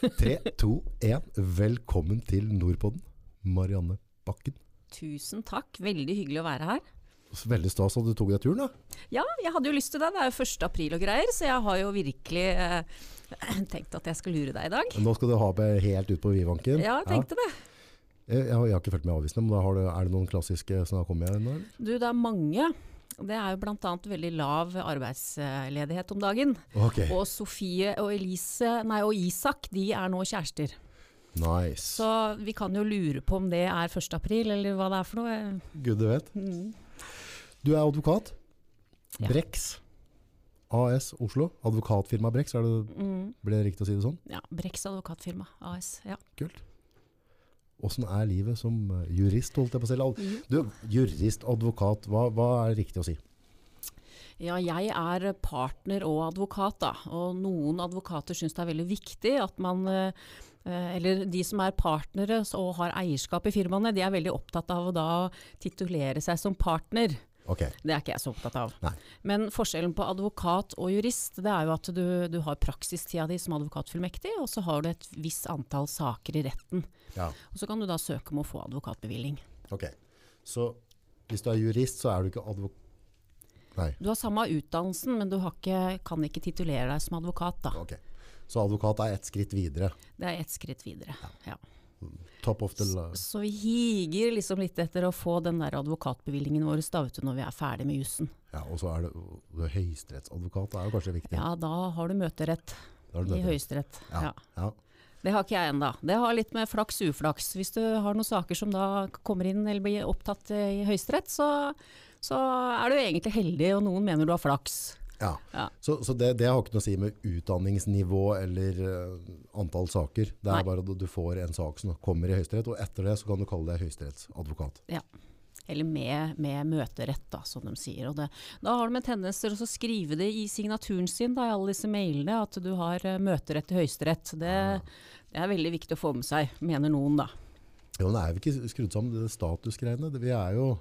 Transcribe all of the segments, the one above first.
Tre, to, én. Velkommen til Nordpodden. Marianne Bakken. Tusen takk, veldig hyggelig å være her. Veldig stas at du tok deg turen, da. Ja, jeg hadde jo lyst til det. Det er jo 1. april og greier, så jeg har jo virkelig eh, tenkt at jeg skal lure deg i dag. Nå skal du ha meg helt ut på vidvanken. Ja, jeg tenkte det. Jeg, jeg, har, jeg har ikke fulgt med i avisene, men da har du, er det noen klassiske som har kommet igjen nå? eller? Du, det er mange. Det er jo bl.a. veldig lav arbeidsledighet om dagen. Okay. Og Sofie og Elise, nei og Isak, de er nå kjærester. nice. Så vi kan jo lure på om det er 1. april, eller hva det er for noe. Gud, du vet. Mm. Du er advokat. Ja. Brex AS Oslo. Advokatfirma Brex, er det, Mm. blir det riktig å si det sånn? Ja, Brex advokatfirma AS. Ja. Kult. Åssen er livet som eh, jurist, holdt jeg på å si? Du, jurist, advokat, hva, hva er riktig å si? Ja, jeg er partner og advokat, da. Og noen advokater syns det er veldig viktig at man eh, Eller de som er partnere og har eierskap i firmaene, de er veldig opptatt av å da titulere seg som partner. Ok, Det er ikke jeg så opptatt av. Nei. Men forskjellen på advokat og jurist, det er jo at du, du har praksistida di som advokatfullmektig, og så har du et visst antall saker i retten. ja, Og så kan du da søke om å få advokatbevilling. ok. Så hvis du er jurist, så er du ikke advokat... Nei, Du har samme utdannelsen, men du har ikke, kan ikke titulere deg som advokat, da. Okay. Så advokat er ett skritt videre. Det er ett skritt videre. Ja. Top of the la- Så vi higer liksom litt etter å få den der advokatbevilgningen vår da, vet du, når vi er ferdig med jussen. Ja, og så er det, det er høyesterettsadvokat, det er jo kanskje viktig. Ja, da har du møterett har du i. Høyesterett. Ja, Ja. ja. Det har ikke jeg ennå. Det har litt med flaks uflaks. Hvis du har noen saker som da kommer inn eller blir opptatt i Høyesterett, så, så er du egentlig heldig, og noen mener du har flaks. Ja. Ja. Så, så det, det har ikke noe å si med utdanningsnivå eller uh, antall saker. Det er Nei. bare at du får en sak som kommer i høyesterett, og etter det så kan du kalle deg høyesterettsadvokat. Ja. Eller med, med møterett, da, som de sier. Og det, da har de en tendens til å skrive det i signaturen sin, da, i alle disse mailene, at du har eh, møterett til Høyesterett. Det, det er veldig viktig å få med seg, mener noen da. Jo, men er vi ikke skrudd sammen, det statusgreiene? Vi er jo,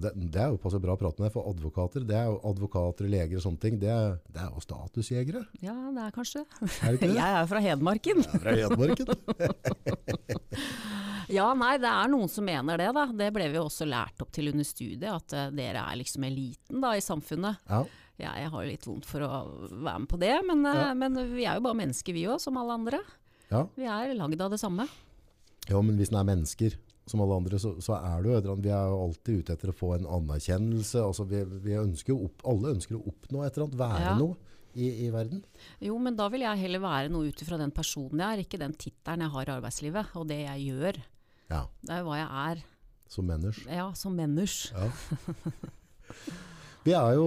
det, det er jo passe bra å prate med for advokater, det er jo advokater, leger og sånne ting, det er, det er jo statusjegere. Ja, det er kanskje. Er det? Jeg er fra Hedmarken. Fra Hedmarken. Ja, nei, det er noen som mener det, da. Det ble vi jo også lært opp til under studiet, at uh, dere er liksom eliten da i samfunnet. Ja, Ja, jeg har litt vondt for å være med på det, men, uh, Ja. men vi er jo bare mennesker vi òg, som alle andre. ja. Vi er lagd av det samme. Ja, men hvis en er mennesker, som alle andre, så, så er det jo vi er jo alltid ute etter å få en anerkjennelse, altså vi, vi ønsker opp, alle ønsker å oppnå et eller annet, være Ja. noe i, i verden. Jo, men da vil jeg heller være noe ut ifra den personen jeg er, ikke den tittelen jeg har i arbeidslivet, og det jeg gjør. Ja, Det er jo hva jeg er, som menneske? ja, som menneske. Ja. Vi er jo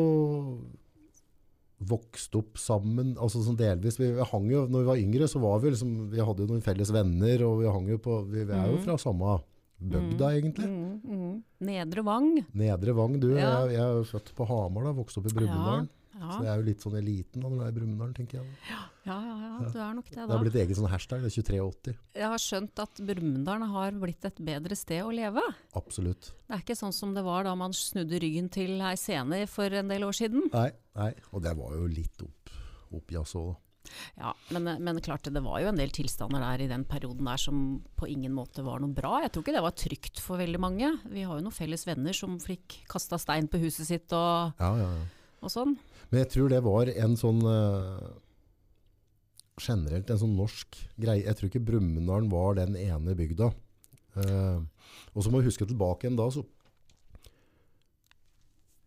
vokst opp sammen, altså sånn delvis. Vi, vi hang jo, når vi var yngre, så var vi liksom, vi hadde jo noen felles venner, og vi hang jo på, vi, vi er jo fra samme bygda egentlig. Mm, mm. Nedre Vang. Nedre Vang, du, Ja. jeg, jeg er født på Hamar da, vokst opp i Brumunddal. Ja, Så jeg er jo litt sånn eliten da, når du er i Brumunddal, tenker jeg. ja, ja, ja, du er nok det da. Det har blitt egen sånn hashtag, det er 2380. Jeg har skjønt at Brumunddal har blitt et bedre sted å leve. Absolutt. Det er ikke sånn som det var da man snudde ryggen til ei scene for en del år siden. Nei, nei. Og det var jo litt opp, oppjazz òg, da. Ja, men, men klart det var jo en del tilstander der i den perioden der som på ingen måte var noe bra. Jeg tror ikke det var trygt for veldig mange. Vi har jo noen felles venner som fikk kasta stein på huset sitt og, Ja, ja, ja. og sånn. Men jeg tror det var en sånn uh, generelt en sånn norsk greie. Jeg tror ikke Brumunddal var den ene bygda. Uh, og så må vi huske tilbake igjen da, så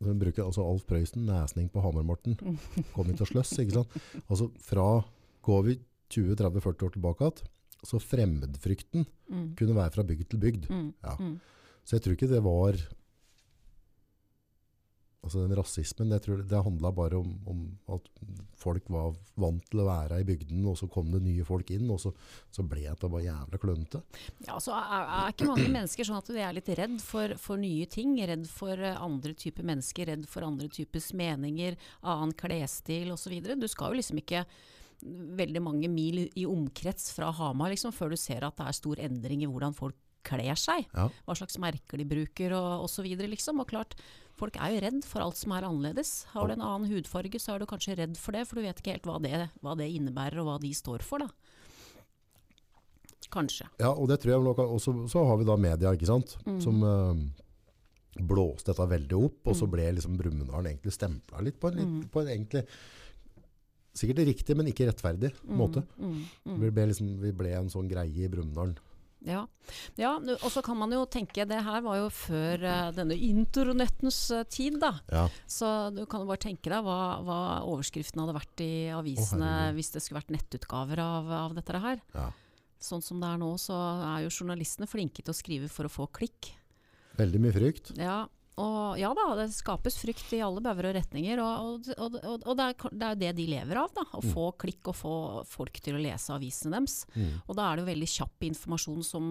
vi bruker altså Alf Prøysen, nesning på Hamar-Morten, kom hit og sløss, ikke sant? Altså fra, går vi 20-30-40 år tilbake igjen, så fremmedfrykten Mm. kunne være fra bygd til bygd. Mm. Ja. Mm. Så jeg tror ikke det var Altså den rasismen, jeg tror det handla bare om, om at folk var vant til å være i bygden, og så kom det nye folk inn, og så, så ble det bare jævla klønete. Ja, så er, er ikke mange mennesker sånn at de er litt redd for, for nye ting, redd for eh, andre typer mennesker, redd for andre typers meninger, annen klesstil osv. Du skal jo liksom ikke veldig mange mil i omkrets fra Hamar liksom, før du ser at det er stor endring i hvordan folk kler seg. Ja. Hva slags merker de bruker og osv. Liksom. Og klart, folk er jo redd for alt som er annerledes. Har du en annen hudfarge, så er du kanskje redd for det, for du vet ikke helt hva det, hva det innebærer og hva de står for. Da. Kanskje. Ja, og det tror jeg nok også, så har vi da media, ikke sant, Mm. som øh, blåste dette veldig opp, og så Mm. ble liksom Brumunddal egentlig stempla litt på en, litt, Mm. på en egentlig Sikkert riktig, men ikke rettferdig måte. Mm, mm, Vi, ble liksom, vi ble en sånn greie i Brumunddal. Ja, ja og så kan man jo tenke, det her var jo før uh, denne internettens uh, tid, da. Ja. Så du kan jo bare tenke deg hva, hva overskriften hadde vært i avisene oh, hvis det skulle vært nettutgaver av, av dette her. ja. Sånn som det er nå, så er jo journalistene flinke til å skrive for å få klikk. Veldig mye frykt. Ja, og ja da, det skapes frykt i alle bauger og retninger. Og, og, og, og, det, er, det er det de lever av, da. Å Mm. få klikk og få folk til å lese avisene deres. Mm. Og da er det jo veldig kjapp informasjon som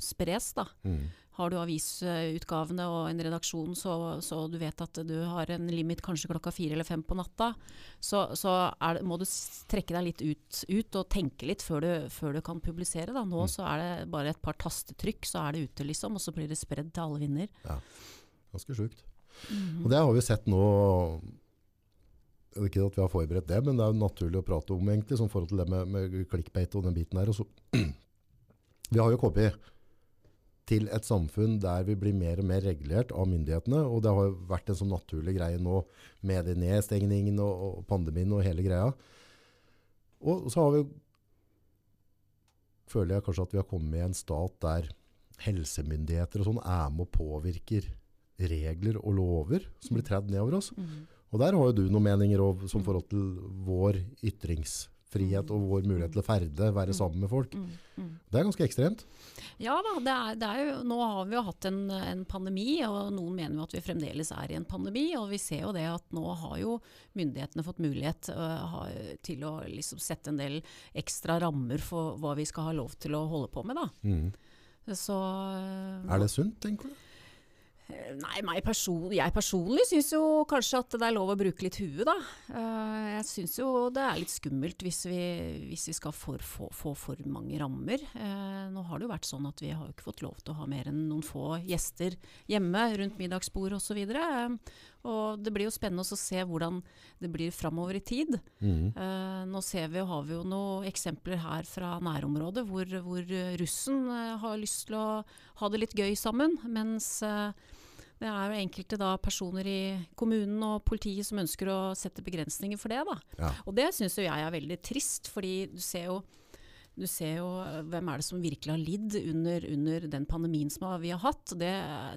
spres, da. Mm. Har du avisutgavene og en redaksjon, så, så du vet at du har en limit kanskje klokka fire eller fem på natta, så, så det, må du trekke deg litt ut, ut og tenke litt før du, før du kan publisere. Da. Nå Mm. så er det bare et par tastetrykk, så er det ute, liksom. Og så blir det spredd til alle vinder. Ganske sjukt. Mhm. Og det har vi sett nå Ikke at vi har forberedt det, men det er jo naturlig å prate om egentlig, som forhold til det med, med clickbait og den biten der. Og så, vi har jo kommet til et samfunn der vi blir mer og mer regulert av myndighetene, og det har jo vært en sånn naturlig greie nå med de nedstengningen og, og pandemien og hele greia. Og så har vi føler jeg kanskje at vi har kommet i en stat der helsemyndigheter og sånn er med og påvirker regler og lover som blir tredd nedover oss. Mhm. Og der har jo du noen meninger òg, som forhold til vår ytringsfrihet og vår mulighet til å ferde, være sammen med folk. Mm, mm. Det er ganske ekstremt. Ja da, det er, det er jo, nå har vi jo hatt en, en pandemi, og noen mener jo at vi fremdeles er i en pandemi. Og vi ser jo det at nå har jo myndighetene fått mulighet uh, ha, til å liksom sette en del ekstra rammer for hva vi skal ha lov til å holde på med. Da. Så uh, Er det sunt, tenker du? Nei, meg person, jeg personlig syns jo kanskje at det er lov å bruke litt huet, da. Eh, jeg syns jo det er litt skummelt hvis vi, hvis vi skal for, få, få for mange rammer. Eh, nå har det jo vært sånn at vi har jo ikke fått lov til å ha mer enn noen få gjester hjemme rundt middagsbord osv. og det blir jo spennende å se hvordan det blir framover i tid. Mm. Eh, nå ser vi, har vi jo noen eksempler her fra nærområdet hvor, hvor russen eh, har lyst til å ha det litt gøy sammen, mens eh, det er jo enkelte da personer i kommunen og politiet som ønsker å sette begrensninger for det. Da. Ja. Og det syns jo jeg er veldig trist, fordi du ser jo du ser jo eh, hvem er det som virkelig har lidd under, under den pandemien som vi har hatt. Det,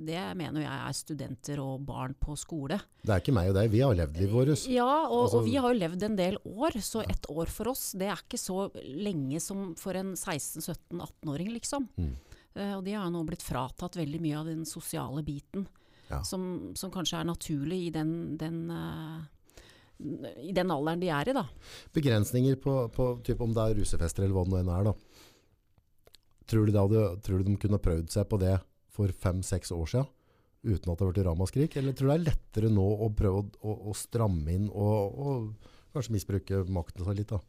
det mener jeg er studenter og barn på skole. Det er ikke meg og deg. Vi har levd livet vårt. Ja, og, Altså- og vi har jo levd en del år, så ett år for oss, det er ikke så lenge som for en 16-17-18-åring, liksom. Mm. Eh, og de har nå blitt fratatt veldig mye av den sosiale biten, Ja. som, som kanskje er naturlig i den, den, eh, i den alderen de er i, da. Begrensninger på, på typ om det er rusefester eller hva det nå er. Da. Tror, du hadde, tror du de kunne prøvd seg på det for fem-seks år siden? Uten at det har vært ramaskrik? Eller tror du det er lettere nå å prøve å, å, å stramme inn og, og kanskje misbruke makten seg litt? da?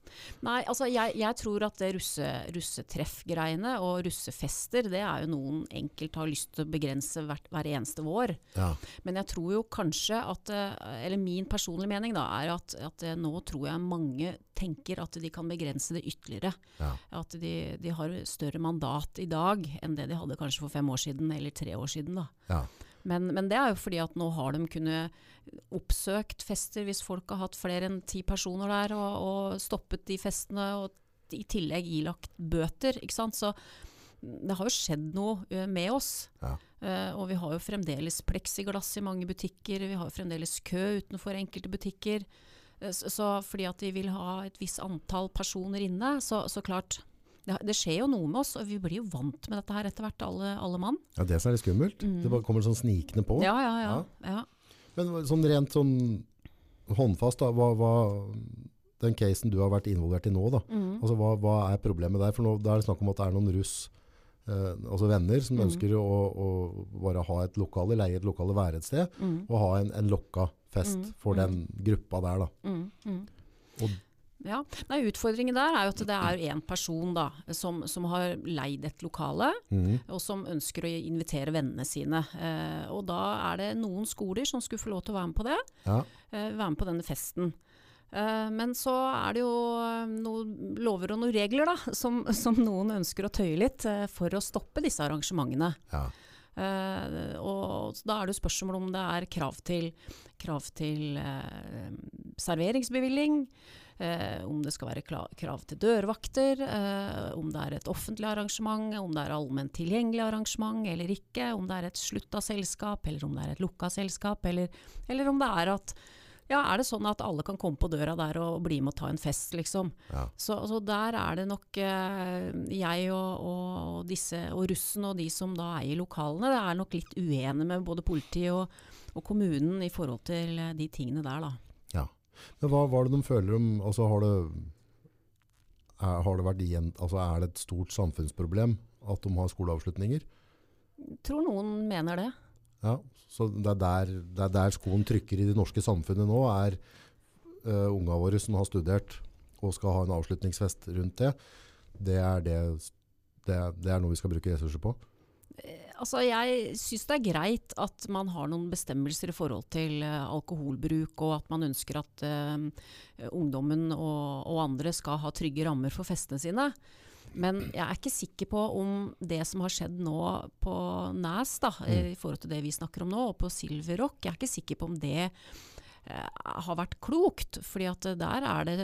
Nei, altså jeg, jeg tror at det russe, russetreff-greiene og russefester, det er jo noen enkelt har lyst til å begrense hvert, hver eneste vår. Ja. Men jeg tror jo kanskje at, eh, eller min personlige mening da, er at, at eh, nå tror jeg mange tenker at de kan begrense det ytterligere. Ja. At de, de har større mandat i dag enn det de hadde kanskje for fem år siden, eller tre år siden. da. Ja. Men, men det er jo fordi at nå har de kunnet oppsøkt fester hvis folk har hatt flere enn ti personer der, og, og stoppet de festene, og i tillegg ilagt bøter. ikke sant? Så det har jo skjedd noe med oss. Ja. Uh, og vi har jo fremdeles pleksiglass i mange butikker, vi har jo fremdeles kø utenfor enkelte butikker. Så, så fordi at vi vil ha et visst antall personer inne, så, så klart det, det skjer jo noe med oss, og vi blir jo vant med dette her etter hvert, alle, alle mann. ja, det som er litt skummelt. Mm. Det bare kommer sånn snikende på. Ja, ja, ja. ja. Men sånn rent sånn håndfast, da, hva, hva, den casen du har vært involvert i nå, da, Mm. altså, hva, hva er problemet der? For nå da er det snakk om at det er noen russ, eh, altså venner, som Mm. ønsker å, å bare ha et lokale, leie et lokale være et sted, Mm. og ha en, en lokka fest Mm, for mm. den gruppa der, da. Mm, mm. Og- ja. Nei, utfordringen der er jo at det er én person da, som, som har leid et lokale, mm. og som ønsker å invitere vennene sine. Eh, og da er det noen skoler som skulle få lov til å være med på det. Ja. eh, være med på denne festen. Eh, men så er det jo eh, noen lover og noen regler da, som, som noen ønsker å tøye litt eh, for å stoppe disse arrangementene. Ja. Uh, og da er det jo spørsmål om det er krav til, krav til uh, serveringsbevilling, om det skal være krav til dørvakter, eh, om det er et offentlig arrangement, om det er allment tilgjengelig arrangement eller ikke, om det er et slutta selskap, eller om det er et lukka selskap, eller, eller om det er at ja, er det sånn at alle kan komme på døra der og bli med og ta en fest, liksom? Ja. Så, så der er det nok eh, jeg og, og, disse, og russen og de som da eier lokalene, det er nok litt uenige med både politiet og, og kommunen i forhold til eh, de tingene der, da. Men hva var det de føler om altså har, det, er, har det vært igjen, altså er det et stort samfunnsproblem at de har skoleavslutninger? Tror noen mener det. Ja, så det er der, det er der skoen trykker i det norske samfunnet nå, er uh, unga våre som har studert og skal ha en avslutningsfest rundt det. Det er, det, det, er- det er noe vi skal bruke ressurser på. Altså, jeg syns det er greit at man har noen bestemmelser i forhold til eh, alkoholbruk, og at man ønsker at uh, ungdommen og, og andre skal ha trygge rammer for festene sine. Men jeg er ikke sikker på om det som har skjedd nå på Næs, da, eh, i forhold til det vi snakker om nå, og på Silver Rock, jeg er ikke sikker på om det eh, har vært klokt. fordi at eh, der er det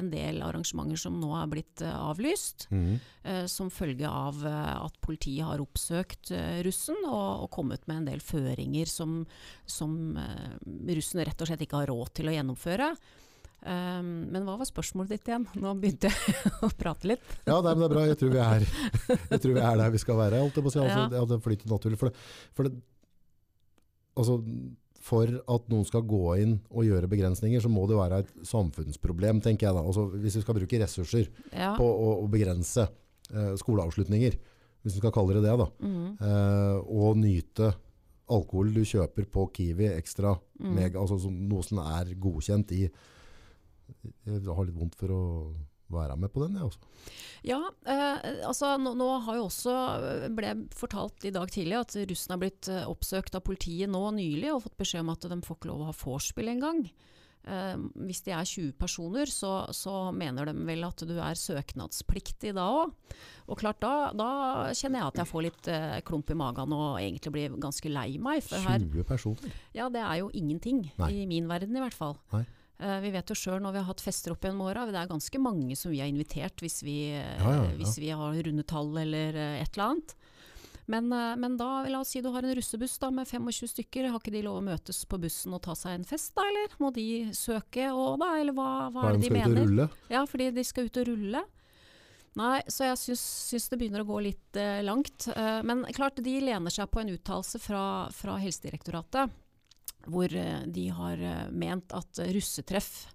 en del arrangementer som nå er blitt eh, avlyst Mm. som følge av eh, at politiet har oppsøkt eh, russen og, og kommet med en del føringer som, som eh, russen rett og slett ikke har råd til å gjennomføre. Um, men hva var spørsmålet ditt igjen? Nå begynte jeg å prate litt. Ja, nei, men det er bra. Jeg tror vi er, jeg tror vi er der vi skal være. Holdt jeg på å si. altså, Ja. det, det flyter naturlig. For, det, for, det, altså, for at noen skal gå inn og gjøre begrensninger, så må det være et samfunnsproblem, tenker jeg da. Altså, hvis vi skal bruke ressurser Ja. på å, å begrense eh, skoleavslutninger, hvis vi skal kalle det det, da, mm. eh, og nyte alkohol du kjøper på Kiwi ekstra, Mm. mega, altså som, noe som er godkjent i Jeg har litt vondt for å være med på den, jeg også. Ja, eh, altså nå, nå har jo også eh, ble fortalt i dag tidlig at russen har blitt eh, oppsøkt av politiet nå nylig og fått beskjed om at de får ikke lov å ha vorspiel engang. Eh, hvis de er 20 personer, så, så mener de vel at du er søknadspliktig da òg. Og klart da, da kjenner jeg at jeg får litt eh, klump i magen og egentlig blir ganske lei meg. For her, 20 personer. ja, det er jo ingenting. Nei. I min verden i hvert fall. Nei. Eh, vi vet jo sjøl når vi har hatt fester opp gjennom åra, det er ganske mange som vi har invitert hvis vi, eh, Ja, ja, ja. hvis vi har runde tall eller eh, et eller annet. Men, eh, men da, la oss si du har en russebuss da, med 25 stykker, har ikke de lov å møtes på bussen og ta seg en fest da, eller? Må de søke og da, eller hva, hva er det de de skal ut og rulle? Ja, fordi de skal ut og rulle. Nei, så jeg syns, syns det begynner å gå litt eh, langt. Eh, men klart, de lener seg på en uttalelse fra, fra Helsedirektoratet, hvor eh, de har eh, ment at russetreff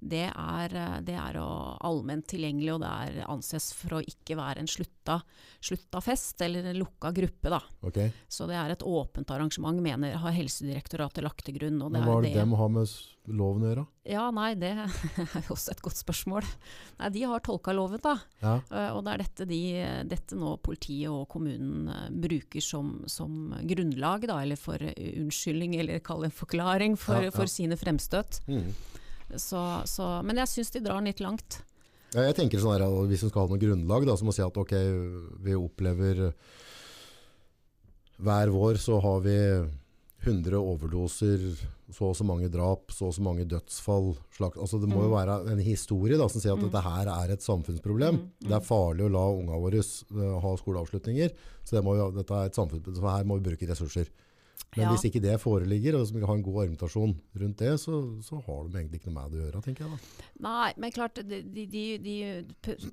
det er, eh, det er allment tilgjengelig, og det er anses for å ikke være en slutta, slutta fest eller en lukka gruppe. Da. Okay. Så det er et åpent arrangement, mener, har Helsedirektoratet lagt til grunn. Og det Men hva er er det dem har med loven å gjøre? Ja, nei, det er jo også et godt spørsmål. Nei, de har tolka loven, da. Ja, Eh, Og det er dette, de, dette nå politiet og kommunen eh, bruker som, som grunnlag, da, eller for unnskyldning, eller kall det en forklaring for, Ja, ja. for sine fremstøt. Mhm. Så, så, men jeg syns de drar den litt langt. Ja, Jeg tenker sånn her, at Hvis vi skal ha noe grunnlag, da, så må vi si at ok, vi opplever hver vår så har vi 100 overdoser, så og så mange drap, så og så mange dødsfall. slag, altså det må jo Mm. være en historie da, som sier at dette her er et samfunnsproblem. Mm, mm. Det er farlig å la unga våre eh, ha skoleavslutninger, så det må jo, dette er et samfunnsproblem, så her må vi bruke ressurser. Men Ja. hvis ikke det foreligger, og som har en god argumentasjon rundt det, så, så har de egentlig ikke noe med det å gjøre, tenker jeg da. Nei, men klart, de, de, de,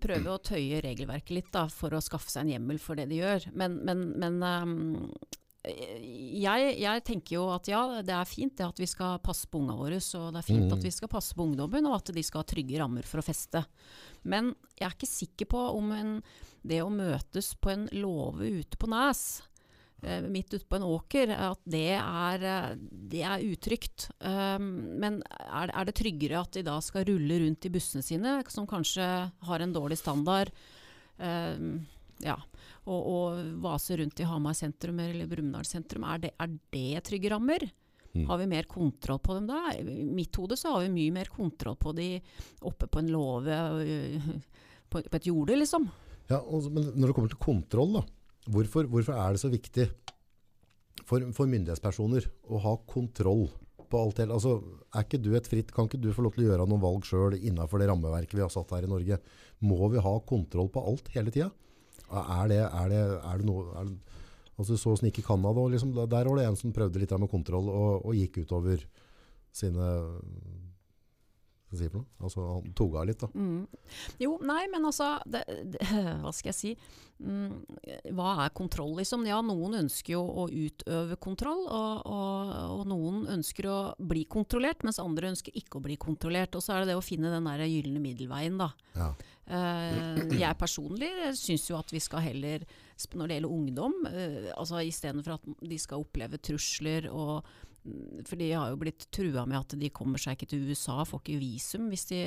prøver å tøye regelverket litt da, for å skaffe seg en hjemmel for det de gjør. Men, men, men um, jeg, jeg tenker jo at ja, det er fint det at vi skal passe på ungene våre, og det er fint mm. at vi skal passe på ungdommen, og at de skal ha trygge rammer for å feste. Men jeg er ikke sikker på om en, det å møtes på en låve ute på Nes, midt ute på en åker, at det er, eh, det er utrygt. Um, men er, er det tryggere at de da skal rulle rundt i bussene sine, som kanskje har en dårlig standard, um, ja, og, og vase rundt i Hamar sentrum eller Brumunddal sentrum? Er det, er det trygge rammer? Mm. Har vi mer kontroll på dem da? I mitt hode så har vi mye mer kontroll på de oppe på en låve øh, på, på et jorde, liksom. Ja, og, men når det kommer til kontroll, da, hvorfor, hvorfor er det så viktig for, for myndighetspersoner å ha kontroll på alt det? Altså, er ikke du et fritt, kan ikke du få lov til å gjøre noen valg sjøl innenfor det rammeverket vi har satt her i Norge? Må vi ha kontroll på alt hele tida? Er det, er det, er det noe er det, altså, Så åssen gikk Canada, liksom, der var det en som prøvde litt med kontroll og, og gikk utover sine si for noe? Altså, han tok av litt, da. Mm. Jo, nei, men altså det, det, Hva skal jeg si? Mm, hva er kontroll, liksom? Ja, noen ønsker jo å utøve kontroll, og, og, og noen ønsker å bli kontrollert, mens andre ønsker ikke å bli kontrollert. Og så er det det å finne den der gylne middelveien, da. Ja. Uh, jeg personlig syns jo at vi skal heller, når det gjelder ungdom, uh, altså istedenfor at de skal oppleve trusler og For de har jo blitt trua med at de kommer seg ikke til USA, får ikke visum hvis de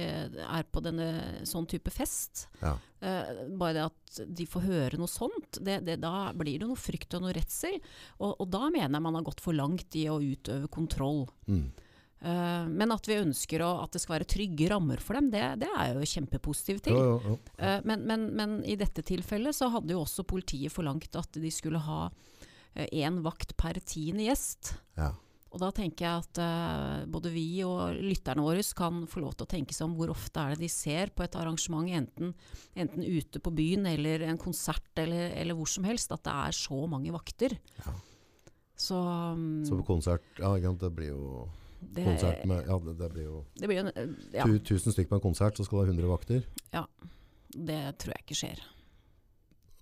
er på denne sånn type fest. Ja. Eh, bare det at de får høre noe sånt, det, det, da blir det noe frykt og noe redsel. Og, og da mener jeg man har gått for langt i å utøve kontroll. Mm. Eh, men at vi ønsker å, at det skal være trygge rammer for dem, det, det er jo kjempepositiv ting. Ja, ja, ja. Eh, Men, men, men i dette tilfellet så hadde jo også politiet forlangt at de skulle ha én vakt per tiende gjest. Ja. Og da tenker jeg at uh, både vi og lytterne våre kan få lov til å tenke seg om hvor ofte er det de ser på et arrangement, enten, enten ute på byen eller en konsert eller, eller hvor som helst, at det er så mange vakter. Ja. Så, um, Så på konsert, ja, det blir jo det, konsert med, ja, det, det blir jo det blir en, eh, ja, 1000 stykker på en konsert, så skal det ha 100 vakter. Ja. det tror jeg ikke skjer.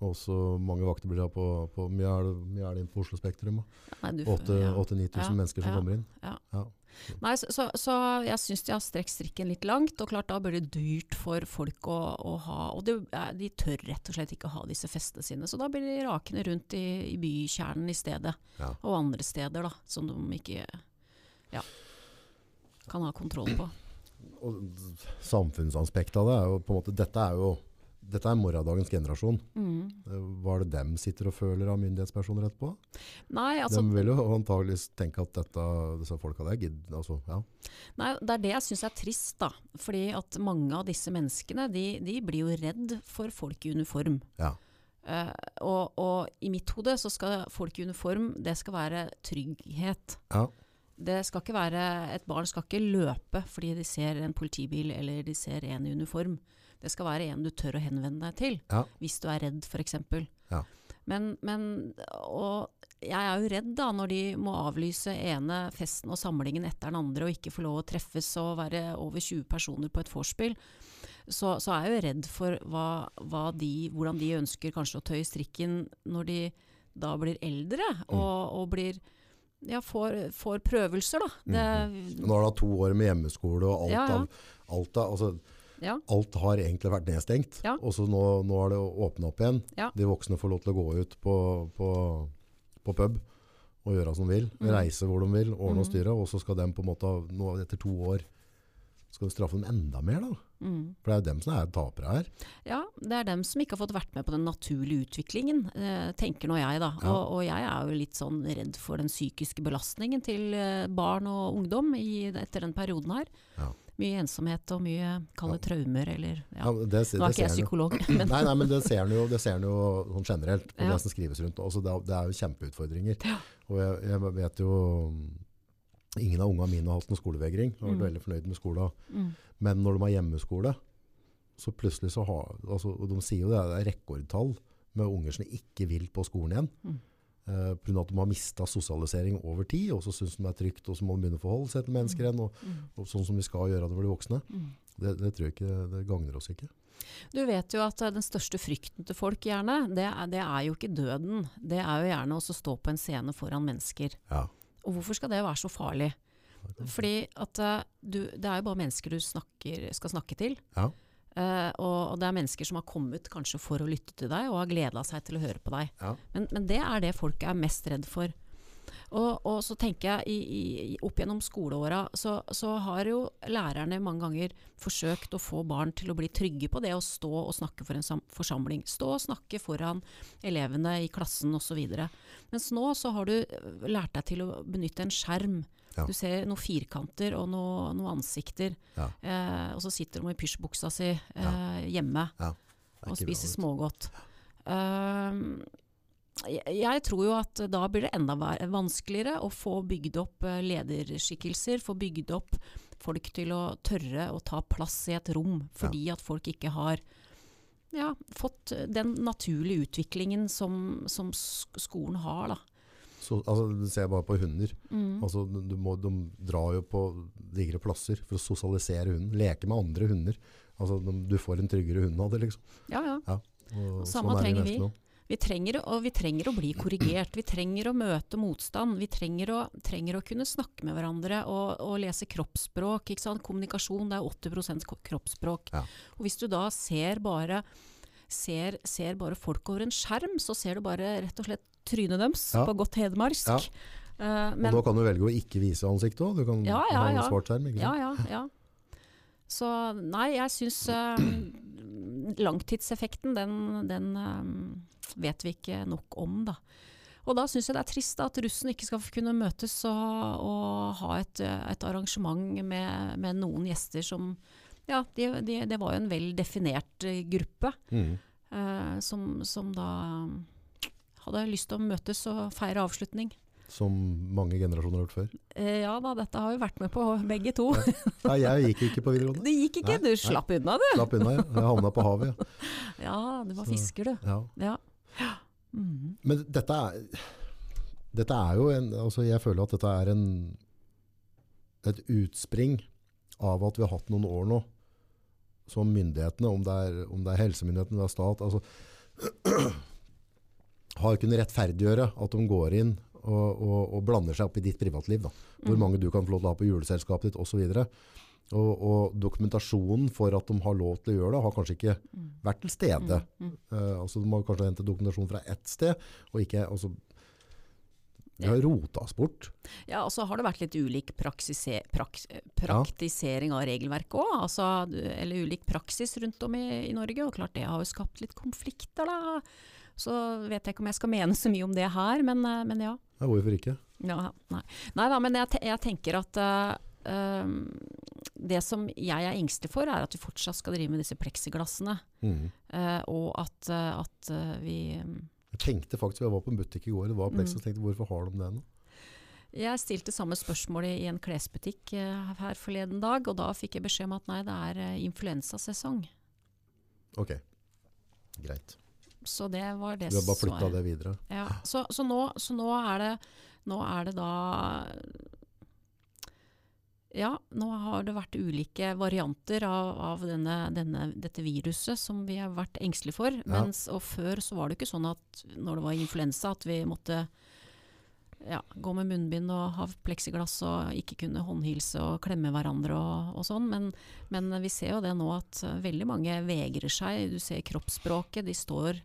Og så mange vakter blir det på, på mye er det, mye er det inn på Oslo Spektrum. da? Nei, du- 8-9000 Ja. mennesker som Ja. kommer inn. Ja. Ja. Nei, så, så, så jeg syns de har strekt strikken litt langt, og klart da blir det dyrt for folk å, å ha Og er- de tør rett og slett ikke ha disse festene sine, så da blir de rakende rundt i, i bykjernen i stedet. Ja. Og andre steder, da, som de ikke ja, kan ha kontroll på. Og samfunnsaspektet av det er jo på en måte, dette er jo dette er morgendagens generasjon. Mm. Eh, Hva er det dem sitter og føler av myndighetspersoner etterpå? Nei, altså, de vil jo antageligvis tenke at dette, disse folka der gidder altså, ja. nei, det er det jeg syns er trist, da. Fordi at mange av disse menneskene, de, de blir jo redd for folk i uniform. Ja. Uh, og, og i mitt hode så skal folk i uniform, det skal være trygghet. Ja. Det skal ikke være, Et barn skal ikke løpe fordi de ser en politibil eller de ser en i uniform. Det skal være en du tør å henvende deg til, Ja. hvis du er redd f.eks. Ja. Men, men og jeg er jo redd da når de må avlyse ene festen og samlingen etter den andre og ikke få lov å treffes og være over 20 personer på et vorspiel. Så, så er jeg jo redd for hva, hva de, hvordan de ønsker kanskje å tøye strikken når de da blir eldre og, og blir ja, får, får prøvelser, da. Det, Nå har det to år med hjemmeskole, og alt, Ja, ja. Av, alt, av, altså, ja. alt har egentlig vært nedstengt. Ja. Og så nå, nå er det åpna opp igjen. Ja. De voksne får lov til å gå ut på, på, på pub og gjøre som de vil. Mm. Reise hvor de vil, ordne og styre. Og så skal de på en måte, nå, etter to år, skal du straffe dem enda mer. da. Mm. For det er jo dem som er tapere her. Ja, det er dem som ikke har fått vært med på den naturlige utviklingen, eh, tenker nå jeg da. Ja. Og, og jeg er jo litt sånn redd for den psykiske belastningen til eh, barn og ungdom i, etter den perioden her. Ja. Mye ensomhet og mye kalde traumer eller ja. Ja, det, Nå er ikke jeg psykolog, men Nei, nei, men det ser en jo, det ser jo sånn generelt på Ja. det som skrives rundt. Også det, det er jo kjempeutfordringer. Ja. Og jeg, jeg vet jo Ingen av ungene mine har hatt noen skolevegring. Jeg har vært Mm. veldig fornøyd med skolen. mm, Men når de har hjemmeskole, så plutselig så har altså, De sier jo det er rekordtall med unger som ikke vil på skolen igjen. Mm. Eh, på grunn av at de har mista sosialisering over tid, og så syns de det er trygt, og så må de begynne å forholde seg til mennesker igjen. Og, mm, og sånn som vi skal gjøre det for de voksne. mm. Det, det tror jeg ikke det gagner oss ikke. Du vet jo at eh, den største frykten til folk gjerne, det er, det er jo ikke døden. Det er jo gjerne å stå på en scene foran mennesker. Ja. Og hvorfor skal det være så farlig? Fordi at eh, du, det er jo bare mennesker du snakker, skal snakke til. Ja. Eh, og, og det er mennesker som har kommet kanskje for å lytte til deg, og har gleda seg til å høre på deg. Ja. Men, men det er det folk er mest redd for. Og, og så tenker jeg, i, i, opp gjennom skoleåra, så, så har jo lærerne mange ganger forsøkt å få barn til å bli trygge på det å stå og snakke for en sam forsamling. Stå og snakke foran elevene i klassen osv. Mens nå så har du øh, lært deg til å benytte en skjerm Ja. Du ser noen firkanter og noen noen ansikter. Ja. Eh, og så sitter de i pysjbuksa si eh, hjemme og spiser smågodt. Jeg, jeg tror jo at da blir det enda vanskeligere å få bygd opp eh, lederskikkelser, få bygd opp folk til å tørre å ta plass i et rom, fordi at folk ikke har ja, fått den naturlige utviklingen som, som skolen har. Da. Så, altså, det ser jeg bare på hunder. Mm. Altså, du må, de drar jo på digre plasser for å sosialisere hunden. Leke med andre hunder. Altså, de, du får en tryggere hund av det, liksom. Ja, ja. Og Samme sånn trenger vi. Vi trenger, og vi trenger å bli korrigert. Vi trenger å møte motstand. Vi trenger å, trenger å kunne snakke med hverandre og, og lese kroppsspråk. Kommunikasjon det er 80 ko- kroppsspråk. Ja. Og hvis du da ser bare, ser, ser bare folk over en skjerm, så ser du bare rett og slett trynet deres Ja. på godt hedmarsk. Ja. Eh, Og nå kan du velge å ikke vise ansiktet òg. Du kan Ja, ja, ha en ja. svart skjerm. Ja, ja, ja. Så nei, jeg syns uh, langtidseffekten, den, den eh, vet vi ikke nok om, da. Og da syns jeg det er trist da, at russen ikke skal kunne møtes og, og ha et, et arrangement med, med noen gjester som Ja, de, de, det var jo en vel definert gruppe Mm. uh, som, som da hadde lyst til å møtes og feire avslutning. Som mange generasjoner har gjort før. Eh, ja da, dette har vi vært med på begge to. Nei, jeg gikk ikke på videregående. Det gikk ikke, Nei, du nei. slapp unna du. Slapp unna, ja. Jeg havna på havet. Ja. Ja, du var Så- fisker, du. Ja. Ja. Mm. Men dette er, dette er jo en altså Jeg føler at dette er en, et utspring av at vi har hatt noen år nå som myndighetene, om det er, om det er helsemyndighetene, det er stat altså, har kunnet rettferdiggjøre at de går inn og, og, og blander seg opp i ditt privatliv. Da. Hvor Mm. mange du kan få lov til å ha på juleselskapet ditt osv. Og, og dokumentasjonen for at de har lov til å gjøre det, har kanskje ikke Mm. vært til stede. Mm, mm. Uh, altså De har kanskje hentet dokumentasjon fra ett sted, og ikke altså, Vi har rota oss bort. Ja, og så har det vært litt ulik praksise, prak, praktisering av regelverket òg. Altså, eller ulik praksis rundt om i, i Norge. Og klart det har jo skapt litt konflikter, da. Så vet jeg ikke om jeg skal mene så mye om det her, men, eh, men ja. Ja, hvorfor ikke? Ja, nei. nei da, men jeg, te- jeg tenker at uh, det som jeg er engstelig for, er at vi fortsatt skal drive med disse pleksiglassene. Mm. Uh, og at, at vi um, Jeg tenkte faktisk, Jeg var på en butikk i går, det var Mm. Plexus, tenkte hvorfor har de det nå? Jeg stilte samme spørsmål i en klesbutikk her forleden dag, og da fikk jeg beskjed om at nei, det er influensasesong. Ok, greit. Så det var det svaret. Vi har bare flytta det videre. Ja, så, så, nå, så nå, er det, nå er det da Ja, nå har det vært ulike varianter av, av denne, denne, dette viruset som vi har vært engstelige for. Mens, og før så var det ikke sånn at når det var influensa at vi måtte ja, gå med munnbind og ha pleksiglass og ikke kunne håndhilse og klemme hverandre og, og sånn. Men, men vi ser jo det nå at veldig mange vegrer seg. Du ser kroppsspråket, de står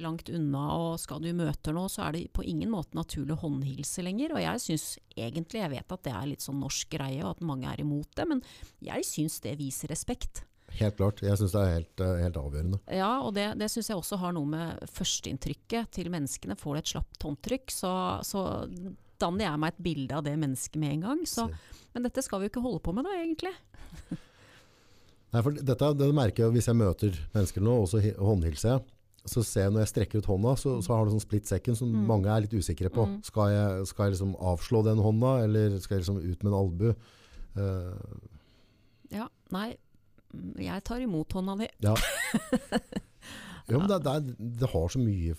langt unna, og skal du møte noe, så er det på ingen måte naturlig å håndhilse lenger. Og jeg syns egentlig, jeg vet at det er litt sånn norsk greie, og at mange er imot det, men jeg syns det viser respekt. Helt klart. Jeg syns det er helt, eh, helt avgjørende. Ja, og det, det syns jeg også har noe med førsteinntrykket til menneskene. Får du et slapt håndtrykk, så, så danner jeg meg et bilde av det mennesket med en gang. Så, men dette skal vi jo ikke holde på med da, egentlig. Nei, for dette det merker jeg hvis jeg møter mennesker nå, og så hi- håndhilser jeg. Så ser jeg når jeg strekker ut hånda, så, så har det sånn split second som Mm. mange er litt usikre på. Mm. Skal, jeg, skal jeg liksom avslå den hånda, eller skal jeg liksom ut med en albu? Uh, Ja, nei, jeg tar imot hånda di. ja. ja men det, det, det har så mye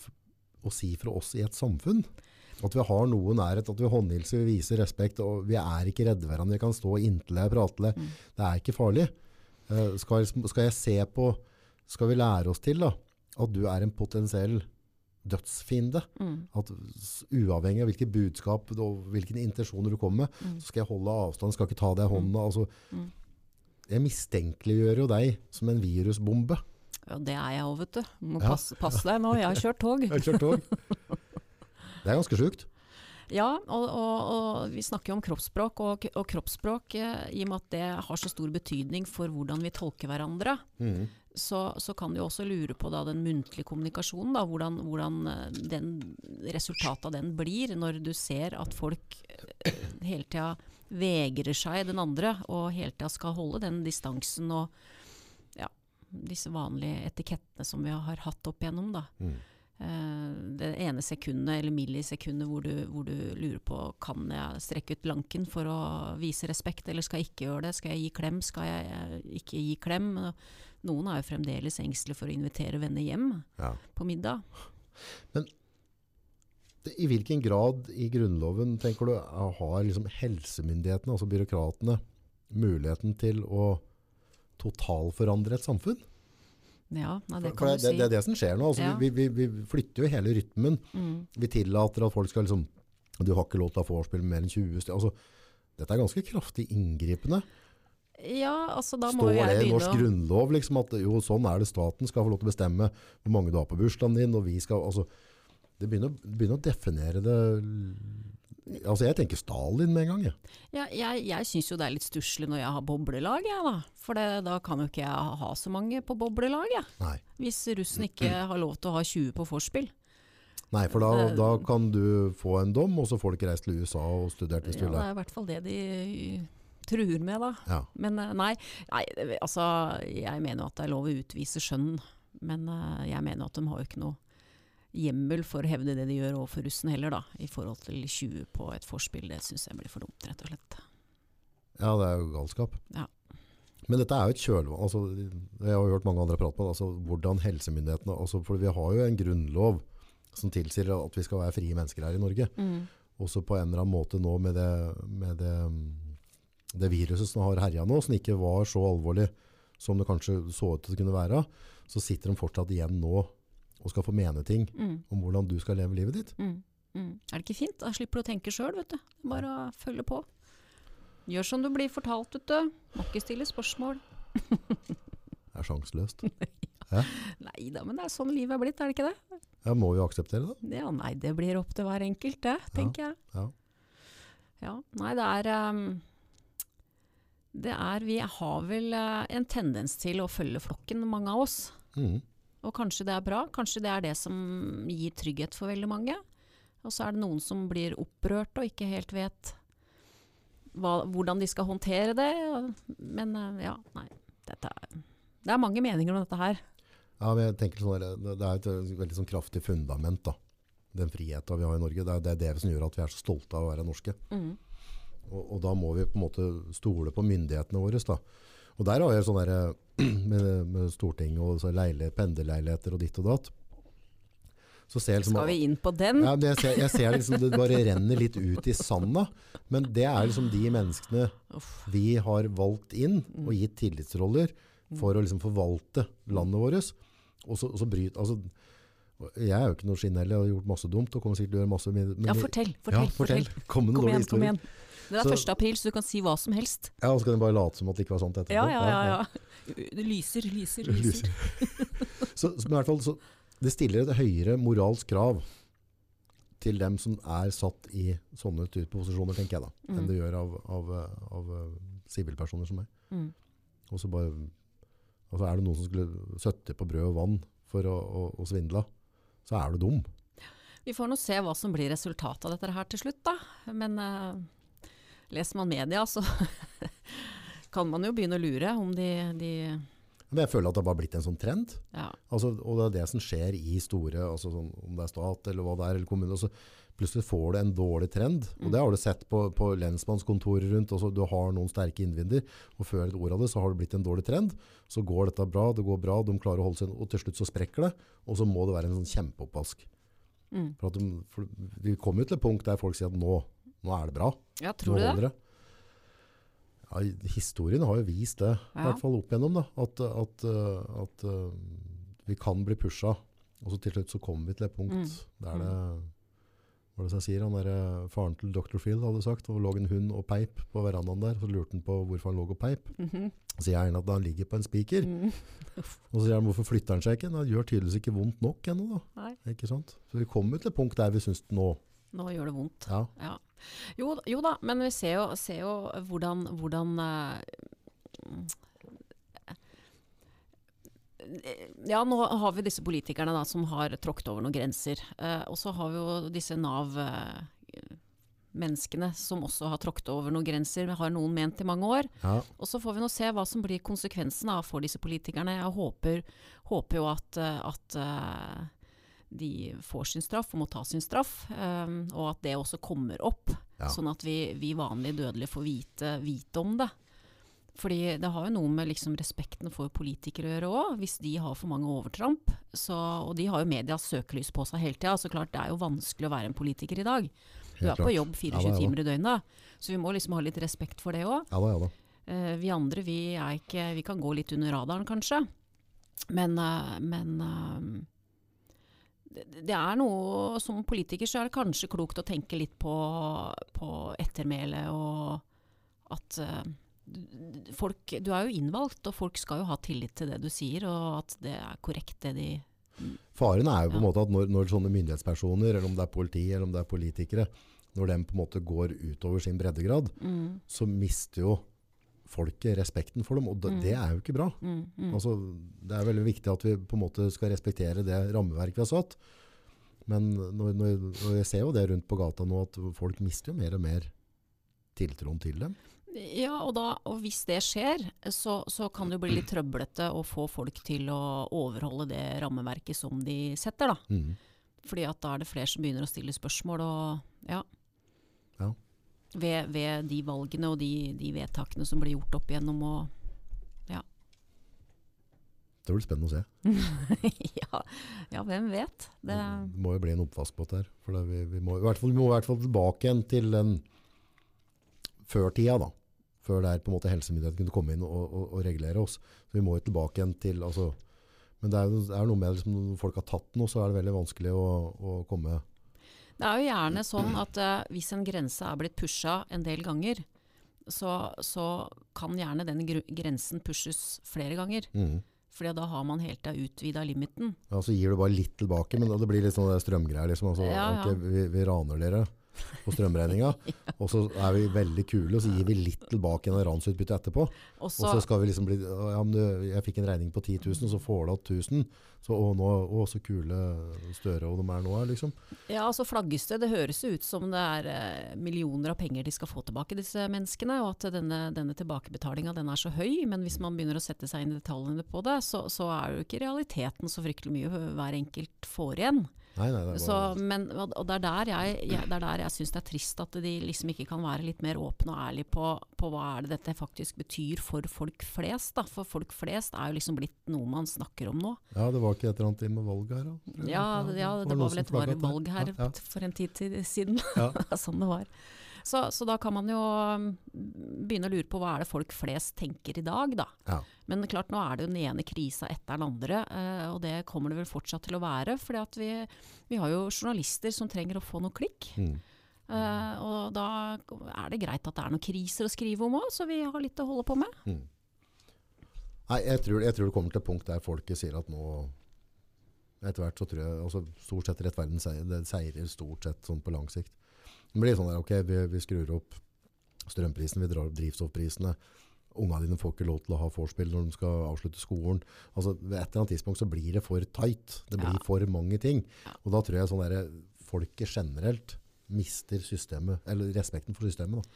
å si for oss i et samfunn. At vi har noe nærhet, at vi håndhilser, vi viser respekt, og vi er ikke redde hverandre. Vi kan stå inntil deg, prate deg. Mm. Det er ikke farlig. Eh, skal, skal jeg se på Skal vi lære oss til da, at du er en potensiell dødsfiende? Mm. At uavhengig av hvilke budskap og hvilke intensjoner du kommer med, Mm. så skal jeg holde avstand, skal ikke ta deg i hånda. Altså, Mm. Jeg mistenkeliggjør jo deg som en virusbombe. Ja, det er jeg òg, vet du. Må Ja. passe, deg nå, jeg har kjørt tog. Jeg har kjørt tog. Det er ganske sjukt. Ja, og, og, og vi snakker jo om kroppsspråk, og, og kroppsspråk, eh, i og med at det har så stor betydning for hvordan vi tolker hverandre, Mm. så, så kan du også lure på da, den muntlige kommunikasjonen, da, hvordan, hvordan eh, den, resultatet av den blir, når du ser at folk eh, hele tida vegrer seg, den andre, og hele tida skal holde den distansen og ja, disse vanlige etikettene som vi har hatt opp igjennom. da. Mm. Uh, det ene sekundet eller millisekundet hvor du, hvor du lurer på kan jeg strekke ut lanken for å vise respekt, eller skal jeg ikke gjøre det? Skal jeg gi klem, skal jeg ikke gi klem? Noen er jo fremdeles engstelige for å invitere venner hjem Ja. på middag. Det- I hvilken grad i Grunnloven tenker du har liksom helsemyndighetene, altså byråkratene, muligheten til å totalforandre et samfunn? Ja, nei, det For kan det, du det, si. det er det som skjer nå. Altså, Ja. vi, vi, vi flytter jo hele rytmen. Mm. Vi tillater at folk skal liksom Du har ikke lov til å ha vorspiel mer enn 20 stykker. Altså, dette er ganske kraftig inngripende. Ja, altså da må Står jeg det i norsk å grunnlov liksom, at jo, sånn er det staten skal få lov til å bestemme hvor mange du har på bursdagen din, og vi skal altså, Det begynner, begynner å definere det Altså, jeg tenker Stalin med en gang. Jeg. Ja, jeg jeg syns jo det er litt stusslig når jeg har boblelag, jeg da. For det, da kan jo ikke jeg ha så mange på boblelag, jeg. Nei. Hvis russen ikke har lov til å ha 20 på vorspiel. Nei, for da, Eh, da kan du få en dom, og så får du ikke reist til USA og studert hvis du Ja, det er i hvert fall det de truer med, da. Ja. Men eh, nei, nei, altså jeg mener jo at det er lov å utvise skjønn. Men eh, jeg mener at de har jo ikke noe hjemmel for å hevde det de gjør overfor russen heller, da. I forhold til 20 på et forspill. Det syns jeg blir for dumt, rett og slett. ja, det er jo galskap. Ja. Men dette er jo et kjølvann. Altså, jeg har jo hørt mange andre prate på det. Altså, hvordan helsemyndighetene altså, For vi har jo en grunnlov som tilsier at vi skal være frie mennesker her i Norge. Mm. Også på en eller annen måte nå med det, med det, det viruset som har herja nå, som ikke var så alvorlig som det kanskje så ut til å kunne være, så sitter de fortsatt igjen nå og skal få mene ting Mm. om hvordan du skal leve livet ditt. Mm. Mm. Er det ikke fint? Da slipper du å tenke sjøl, vet du. Bare å følge på. Gjør som du blir fortalt, vet du. Må ikke stille spørsmål. Det er sjanseløst. Nei da, men det er sånn livet er blitt, er det ikke det? Ja, må vi akseptere det? Ja, nei, det blir opp til hver enkelt, det, tenker jeg. Ja. Ja, nei, det er um, Det er Vi har vel eh, en tendens til å følge flokken, mange av oss. Mhm. Og kanskje det er bra. Kanskje det er det som gir trygghet for veldig mange. Og så er det noen som blir opprørt og ikke helt vet hva, hvordan de skal håndtere det. Men eh, ja, nei. Dette er, det er mange meninger om dette her. Ja, men jeg tenker sånn det er et eh, veldig sånn kraftig fundament, da. Den friheten vi har i Norge. Det er, det er det som gjør at vi er så stolte av å være norske. Mm. Og, og da må vi på en måte stole på myndighetene våre. Da. Og der har jeg sånn derre med, med Stortinget og så leile, pendeleiligheter og ditt og datt. Så ser jeg liksom, Skal vi inn på den? ja, jeg ser, jeg ser liksom det bare renner litt ut i sanda. Men det er liksom de menneskene vi har valgt inn og gitt tillitsroller for å liksom forvalte landet vårt. Og så, og så bryt, altså, jeg er jo ikke noe skinnell, jeg har gjort masse dumt og kommer sikkert til å gjøre masse men, Ja, fortell, fortell. ja, fortell. Kom igjen, Kom igjen, igjen. Det er Så- 1. april, så du kan si hva som helst. Ja, og så kan du bare late som at det ikke var sånt etterpå. Ja, ja, ja. ja. Det lyser, lyser, lyser. så, men i hvert fall, så, det stiller et høyere moralsk krav til dem som er satt i sånne type posisjoner, tenker jeg da, enn Mm. det gjør av, av, av eh, sivilpersoner som meg. Mm. Og så bare, altså er det noen som skulle søtte på brød og vann for å, å, å svindle, så er du dum. Vi får nå se hva som blir resultatet av dette her til slutt, da. Men eh, leser man media, så kan man jo begynne å lure om de, de Men jeg føler at det har blitt en sånn trend. ja. Altså, og det er det som skjer i store, altså sånn, om det er stat eller hva det er, eller kommune. så plutselig får du en dårlig trend. Og det har du sett på, på lensmannskontorer rundt. Altså, du har noen sterke innvinder, og før et ord av det så har det blitt en dårlig trend. Så går dette bra, det går bra, de klarer å holde seg, og til slutt så sprekker det. Og så må det være en sånn kjempeoppvask. Mm. For at de, for vi kommer jo til et punkt der folk sier at nå, nå er det bra. ja, tror du det? Ja, historien har jo vist det, i hvert fall opp igjennom, da, at, at, uh, at uh, vi kan bli pusha. Og så til slutt så kommer vi til et punkt Mm. der det Hva er det jeg sier? Han der, uh, faren til Dr. Phil hadde sagt, og lå en hund og peip på verandaen der. Så lurte han på hvorfor han lå og peip. Mhm. Så sier han at han ligger på en spiker. Mm. Og så sier han hvorfor flytter han seg ikke? Det gjør tydeligvis ikke vondt nok ennå. da. Nei, Ikke sant? Så vi kommer til et punkt der vi syns nå nå gjør det vondt. ja, Ja. Jo, jo da, men vi ser jo, ser jo hvordan, hvordan eh, Ja, nå har vi disse politikerne da, som har tråkket over noen grenser. Eh, og så har vi jo disse Nav, eh, menneskene som også har tråkket over noen grenser, har noen ment i mange år. Ja. Og så får vi nå se hva som blir konsekvensen da, for disse politikerne. Jeg håper, håper jo at, at eh, de får sin straff og må ta sin straff, um, og at det også kommer opp. Ja. Sånn at vi, vi vanlige dødelige får vite, vite om det. Fordi det har jo noe med liksom respekten for politikere å gjøre òg. Hvis de har for mange overtramp, så, og de har jo medias søkelys på seg hele tida. Så klart det er jo vanskelig å være en politiker i dag. Du er på jobb 24 Ja da, ja da. timer i døgnet. Så vi må liksom ha litt respekt for det òg. Ja. Eh, vi andre vi, er ikke, vi kan gå litt under radaren, kanskje. Men, uh, men eh, det, er noe Som politiker så er det kanskje klokt å tenke litt på, på ettermælet og at eh, folk, Du er jo innvalgt, og folk skal jo ha tillit til det du sier, og at det er korrekt det de Faren er jo på en Ja. måte at når, når sånne myndighetspersoner, eller om det er politi, eller om det er politikere, når de på en måte går utover sin breddegrad, mm, så mister jo folket respekten for dem, og det, Mm. det er jo ikke bra. mm, mm. Altså, det er veldig viktig at vi på en måte skal respektere det rammeverket vi har satt. Men når, når, når jeg ser jo det rundt på gata nå, at folk mister jo mer og mer tiltroen til dem. Ja, og, da, og hvis det skjer, så, så kan det jo bli litt trøblete å få folk til å overholde det rammeverket som de setter, da. Mm. Fordi at da er det flere som begynner å stille spørsmål, og ja. Ja. Ved, ved de valgene og de, de vedtakene som blir gjort opp igjennom og Det blir spennende å se. ja, ja, hvem vet? Det, Det må jo bli en oppvask på dette her. For det, vi, vi, må, i hvert fall, vi må i hvert fall tilbake igjen til den før-tida da. Før der på en måte helsemyndighetene kunne komme inn og, og, og regulere oss. Så vi må jo tilbake igjen til altså, Men det er, jo- noe med liksom, når folk har tatt noe, så er det veldig vanskelig å, å komme det er jo gjerne sånn at uh, hvis en grense er blitt pusha en del ganger, så, så kan gjerne den grensen pushes flere ganger. mm. Fordi da har man helt til utvida limiten. Ja, så gir du bare litt tilbake, men det blir litt sånn strømgreier. Liksom. Altså, Ja, ja. Okay, vi, vi raner dere på strømregninga, og så er vi veldig kule, og så gir vi litt tilbake igjen av ransutbytte etterpå. Også, Og så, så skal vi liksom bli ja, men du, Jeg fikk en regning på 10 000, og så får du igjen 1000. Så, å, nå, å, så kule Støre og de er nå, liksom. ja, så flagges det. Det høres ut som det er eh, millioner av penger de skal få tilbake, disse menneskene. Og at denne, denne tilbakebetalinga den er så høy. Men hvis man begynner å sette seg inn i detaljene på det, så, så er jo ikke realiteten så fryktelig mye hver enkelt får igjen. Nei, nei, det Så, men, og det er der jeg, jeg, det er der jeg syns det er trist at de liksom ikke kan være litt mer åpne og ærlige på, på hva er det dette faktisk betyr for folk flest. Da. For folk flest er jo liksom blitt noe man snakker om nå. ja, det var ikke et eller annet med valg her, da? Ja, det, ja, det det var vel et var valg her Ja, ja. for en tid siden. Ja. Sånn det var. Så, så da kan man jo um, begynne å lure på hva er det folk flest tenker i dag, da. Ja. Men klart, nå er det jo den ene krisa etter den andre, eh, og det kommer det vel fortsatt til å være. For vi, vi har jo journalister som trenger å få noe klikk. Mm. Eh, og da er det greit at det er noen kriser å skrive om òg, så vi har litt å holde på med. Mm. Nei, jeg tror, jeg tror det kommer til et punkt der folket sier at nå Etter hvert så tror jeg altså Stort sett rettferden seier, det seirer stort sett sånn på lang sikt. Det blir sånn der, ok, vi, vi skrur opp strømprisene, vi drar opp drivstoffprisene. Ungene dine får ikke lov til å ha vorspiel når de skal avslutte skolen. Altså, ved et eller annet tidspunkt så blir det for tight. Det blir Ja. for mange ting. Og da tror jeg sånn der, folket generelt mister systemet, eller respekten for systemet. Da.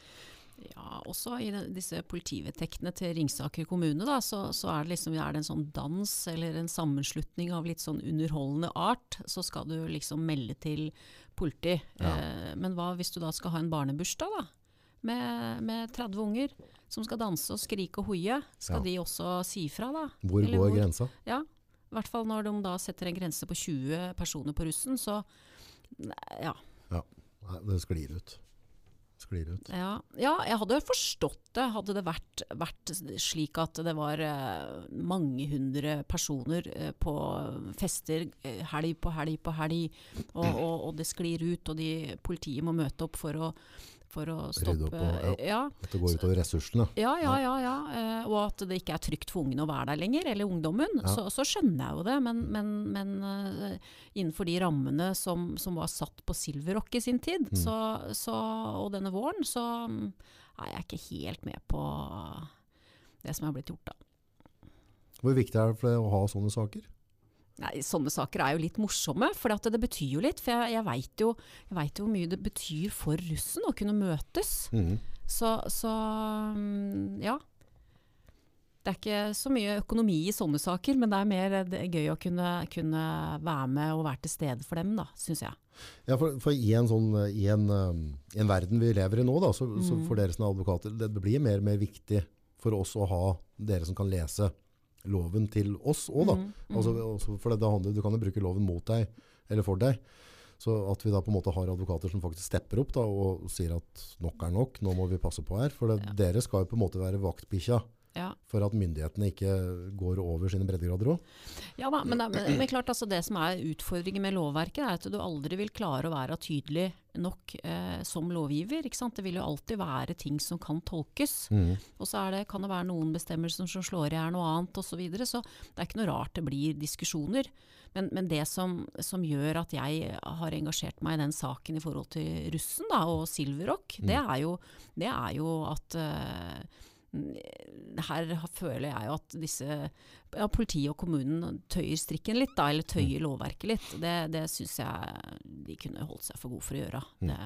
Ja, også i den, disse politivedtektene til Ringsaker kommune, da, så, så er, det liksom, er det en sånn dans eller en sammenslutning av litt sånn underholdende art, så skal du liksom melde til politi. Ja. Eh, men hva hvis du da skal ha en barnebursdag, da? Med, med 30 unger som skal danse og skrike og hoie. Skal Ja. de også si fra, da? Hvor Eller går hvor- grensa? Ja. I hvert fall når de da setter en grense på 20 personer på russen, så ja. ja. Det sklir ut. Sklir ut. Ja, ja, jeg hadde forstått det, hadde det vært, vært slik at det var eh, mange hundre personer eh, på fester eh, helg på helg på helg, og, og, og det sklir ut, og de, politiet må møte opp for å, for å stoppe og- ja. At det går utover ressursene. Ja, ja, ja, ja. eh, og at det ikke er trygt for ungene å være der lenger, eller ungdommen. Så, så skjønner jeg jo det, men, men, men eh, innenfor de rammene som, som var satt på Silverrock i sin tid, Mm. så, så, og denne våren, så mm, er jeg ikke helt med på det som er blitt gjort, da. Hvor viktig er det for deg å ha sånne saker? Nei, sånne saker er jo litt morsomme, for det, det betyr jo litt. For jeg, jeg veit jo, jo hvor mye det betyr for russen å kunne møtes. Mm. Så, så mm, ja. Det er ikke så mye økonomi i sånne saker, men det er mer det er gøy å kunne, kunne være med og være til stede for dem, da, syns jeg. Ja, for, for i, en sånn, i, en, um, I en verden vi lever i nå, da, så, så Mm. for dere som er advokater, det blir mer og mer viktig for oss å ha dere som kan lese loven til oss òg. Mm, Altså, også, for det, det handler, du kan jo bruke loven mot deg eller for deg. Så at vi da på en måte har advokater som faktisk stepper opp da, og sier at nok er nok, nå må vi passe på her. For det, Ja. dere skal jo på en måte være vaktbikkja Ja. for at myndighetene ikke går over sine breddegrader òg. Ja da, men, det- men, men klart altså det som er utfordringen med lovverket, er at du aldri vil klare å være tydelig nok eh, som lovgiver. Ikke sant? Det vil jo alltid være ting som kan tolkes. Og så er det, kan det være noen bestemmelser som slår i hjel noe annet osv. Så, videre, så det er ikke noe rart det blir diskusjoner. Men, men det som, som gjør at jeg har engasjert meg i den saken i forhold til russen da, og Silverrock, det, er jo, det er jo at eh, her føler jeg jo at disse ja, politiet og kommunen tøyer strikken litt, da, eller tøyer lovverket litt. Det, det syns jeg de kunne holdt seg for gode for å gjøre. Det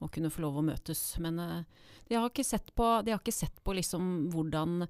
må kunne få lov å møtes. Men eh, de har ikke sett på, de har ikke sett på liksom hvordan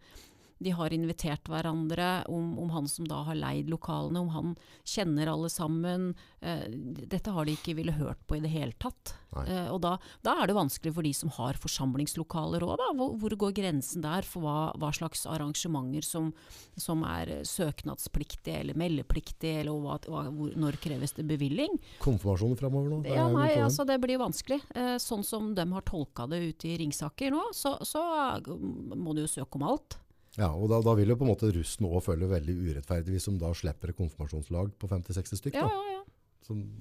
de har invitert hverandre, om, om han som da har leid lokalene, om han kjenner alle sammen. Eh, dette har de ikke ville hørt på i det hele tatt. Eh, og da, da er det vanskelig for de som har forsamlingslokaler òg. Hvor, hvor går grensen der for hva, hva slags arrangementer som, som er søknadspliktige eller meldepliktige, eller hva, hva, hvor, når kreves det bevilling? Konfirmasjoner framover nå? det Ja, nei, altså det blir vanskelig. Eh, sånn som de har tolka det ute i Ringsaker nå, så, så må du jo søke om alt. Ja, og da, da vil jo på en måte russen òg føle veldig urettferdig hvis de da slipper et konfirmasjonslag på 50-60 stykk. Ja, ja, ja.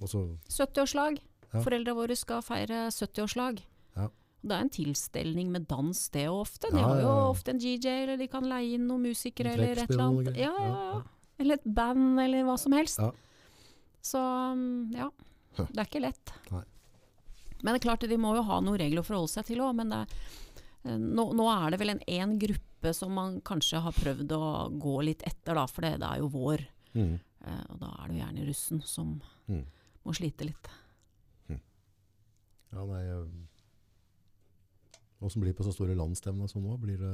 Altså, 70-årslag. Ja. Foreldra våre skal feire 70-årslag. Ja. Det er en tilstelning med dans det ofte. De Ja, har jo ofte en DJ, eller de kan leie inn noen musikere eller et eller annet. Ja, ja, Ja. Eller et band, eller hva som helst. Ja. Så mm, ja, det er ikke lett. Nei. Men det er klart, de må jo ha noen regler å forholde seg til òg. Men det er, nå, nå er det vel en én gruppe som man kanskje har prøvd å gå litt etter, da, for det, det er jo vår. mm. Uh, og da er det jo gjerne russen som Mm. må slite litt. Ja, nei eh, Hva som blir på så store landsstevner som nå, blir det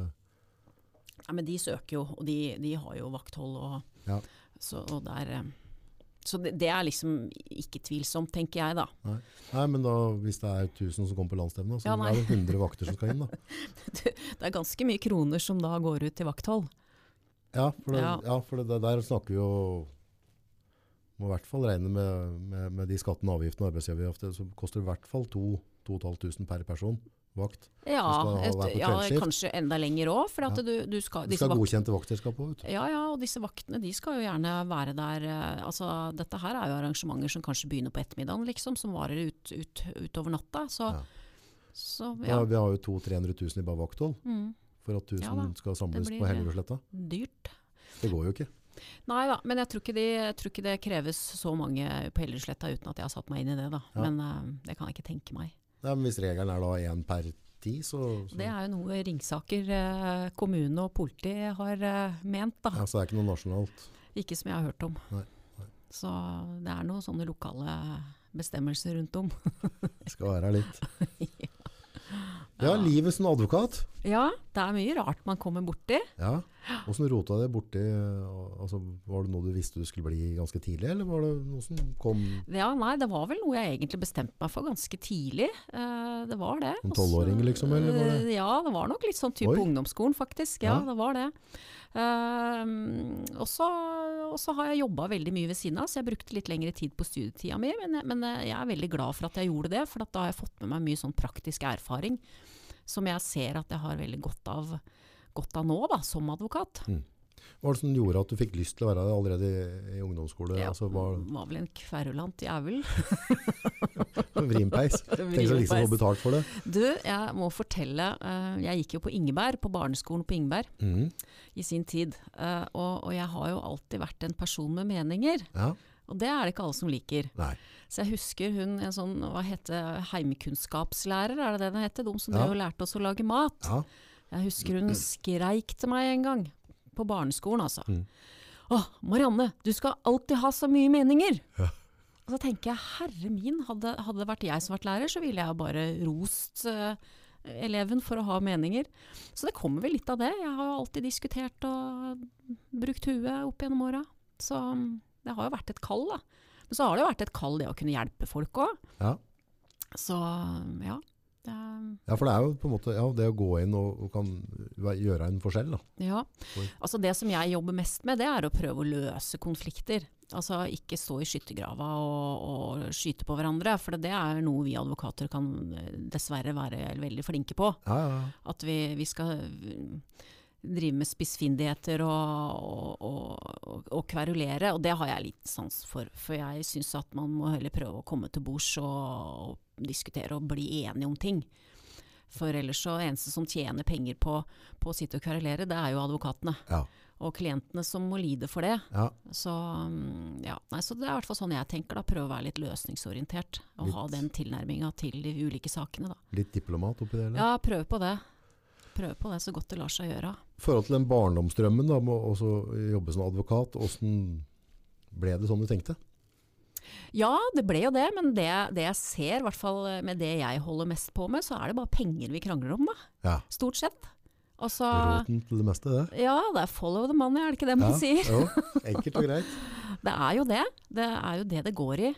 Ja, men de søker jo, og de, de har jo vakthold. Og, Ja. så, og der, eh, så det, det er liksom ikke tvilsomt, tenker jeg da. Nei. nei, men da, hvis det er 1000 som kommer på landsstevna, så Ja, er det 100 vakter som skal inn. da. Det er ganske mye kroner som da går ut til vakthold. Ja, for, det, Ja. ja, for det, det der snakker vi jo Må i hvert fall regne med, med, med de skattene, avgiftene og arbeidsgiveravgifter, så koster det i hvert fall 2500 per person vakt. Ja, et, ja kanskje enda lenger òg. For at Ja. du, du skal, disse skal vakt- godkjente vaktselskap òg, du. ja, ja, og disse vaktene de skal jo gjerne være der eh, altså, Dette her er jo arrangementer som kanskje begynner på ettermiddagen, liksom, som varer ut, ut, utover natta. Så Ja. så Ja. ja. vi har jo 200 000-300 000 i bare vakthold Mm, for at 1000 Ja skal samles på det. Helgesletta. dyrt. Det går jo ikke. Nei da, men jeg tror, de, jeg tror ikke det kreves så mange på Hellersletta uten at jeg har satt meg inn i det, da. Men uh, det kan jeg ikke tenke meg. Nei, men hvis regelen er da én per ti, så, så, Det er jo noe Ringsaker eh, kommune og politi har eh, ment, da. ja, så det er ikke noe nasjonalt. Ikke som jeg har hørt om. Nei, nei. Så det er noen sånne lokale bestemmelser rundt om. Det skal være litt. Ja, livet som advokat. Ja, det er mye rart man kommer borti. Ja. Åssen rota det borti altså, Var det noe du visste du skulle bli ganske tidlig, eller var det noe som kom Ja, nei, det var vel noe jeg egentlig bestemte meg for ganske tidlig. Eh, det var det. Så- tolvåring, liksom, eller var det- Eh, Ja, det var nok litt sånn type Oi. ungdomsskolen, faktisk. Ja, Ja. det var det. Eh, og så har jeg jobba veldig mye ved siden av, så jeg brukte litt lengre tid på studietida mi. Men, men eh, jeg er veldig glad for at jeg gjorde det, for da har jeg fått med meg mye sånn praktisk erfaring som jeg ser at jeg har veldig godt av, godt av nå, da, som advokat. Hva var det som gjorde at du fikk lyst til å være det allerede i, ungdomsskole? Ja, Altså, var var vel en kverulant jævel. Vrimpeis? Tenk så liksom få betalt for det. Du, jeg må fortelle. eh, jeg gikk jo på Ingeberg, på barneskolen på Ingeberg mm. i sin tid. eh, og, og jeg har jo alltid vært en person med meninger. Ja. Og det er det ikke alle som liker. Nei. Så jeg husker hun en sånn, hva heter heimkunnskapslærer, er det det den heter? De som Ja. lærte oss å lage mat. Ja. Jeg husker hun skreik til meg en gang, på barneskolen altså. Mm. Å, Marianne, du skal alltid ha så mye meninger! Ja. Og så tenker jeg, herre min, hadde, hadde det vært jeg som vært lærer, så ville jeg bare rost uh, eleven for å ha meninger. Så det kommer vel litt av det. Jeg har jo alltid diskutert og brukt huet opp gjennom åra. Så mm, det har jo vært et kall, da. Men så har det jo vært et kall det å kunne hjelpe folk òg. Ja. Så ja. Er- ja, for det er jo på en måte ja, det å gå inn og, og kan gjøre en forskjell. Da. ja. Altså det som jeg jobber mest med, det er å prøve å løse konflikter. Altså ikke stå i skyttergrava og, og skyte på hverandre, for det er noe vi advokater kan eh, dessverre være veldig flinke på. Ja, ja, ja. At vi, vi skal drive med spissfindigheter og, og, og, og, kverulere, og det har jeg litt sans for. For jeg syns at man må heller prøve å komme til bords og, og diskutere og bli enige om ting. For ellers så eneste som tjener penger på, på å sitte og kverulere, det er jo advokatene. Ja. Og klientene som må lide for det. ja. Så, mm, ja. Nei, så det er i hvert fall sånn jeg tenker. da, Prøve å være litt løsningsorientert. Og Litt- ha den tilnærminga til de ulike sakene. da. Litt diplomat oppi det? Eller? Ja, prøve på det. Prøve på det så godt det lar seg gjøre. Forhold til den barndomsdrømmen da, med å jobbe som advokat, hvordan ble det sånn du tenkte? Ja, det ble jo det, men det, det jeg ser, i hvert fall med det jeg holder mest på med, så er det bare penger vi krangler om, da. Ja. Stort sett. Altså, Roten til det meste, det. ja, det er follow the money, er det ikke det man ja. sier? Jo, enkelt og greit. Det er jo det. Det er jo det det går i.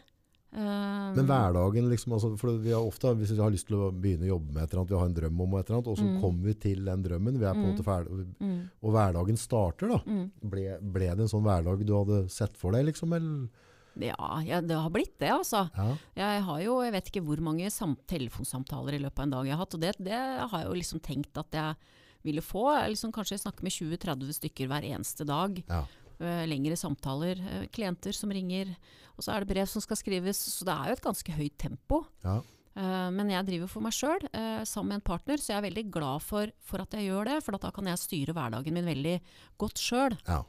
Eh, Men hverdagen, liksom, altså, for vi har ofte, hvis vi har lyst til å begynne å jobbe med et eller annet, vi har en drøm om et eller annet, og så Mm. kommer vi til den drømmen, vi er på en Mm. måte ferdig, mm, og hverdagen starter da. mm. Ble, ble det en sånn hverdag du hadde sett for deg, liksom? Eller? Ja, ja, det har blitt det, altså. Ja. Jeg har jo, jeg vet ikke hvor mange sam telefonsamtaler i løpet av en dag jeg har hatt, og det, det har jeg jo liksom tenkt at jeg ville få. Jeg Liksom kanskje snakke med 20-30 stykker hver eneste dag. Ja. Eh, lengre samtaler, eh, klienter som ringer, og så er det brev som skal skrives. Så det er jo et ganske høyt tempo. Ja. Eh, men jeg driver for meg sjøl, sammen med en partner, så jeg er veldig glad for, for at jeg gjør det. For da kan jeg styre hverdagen min veldig godt sjøl. Ja.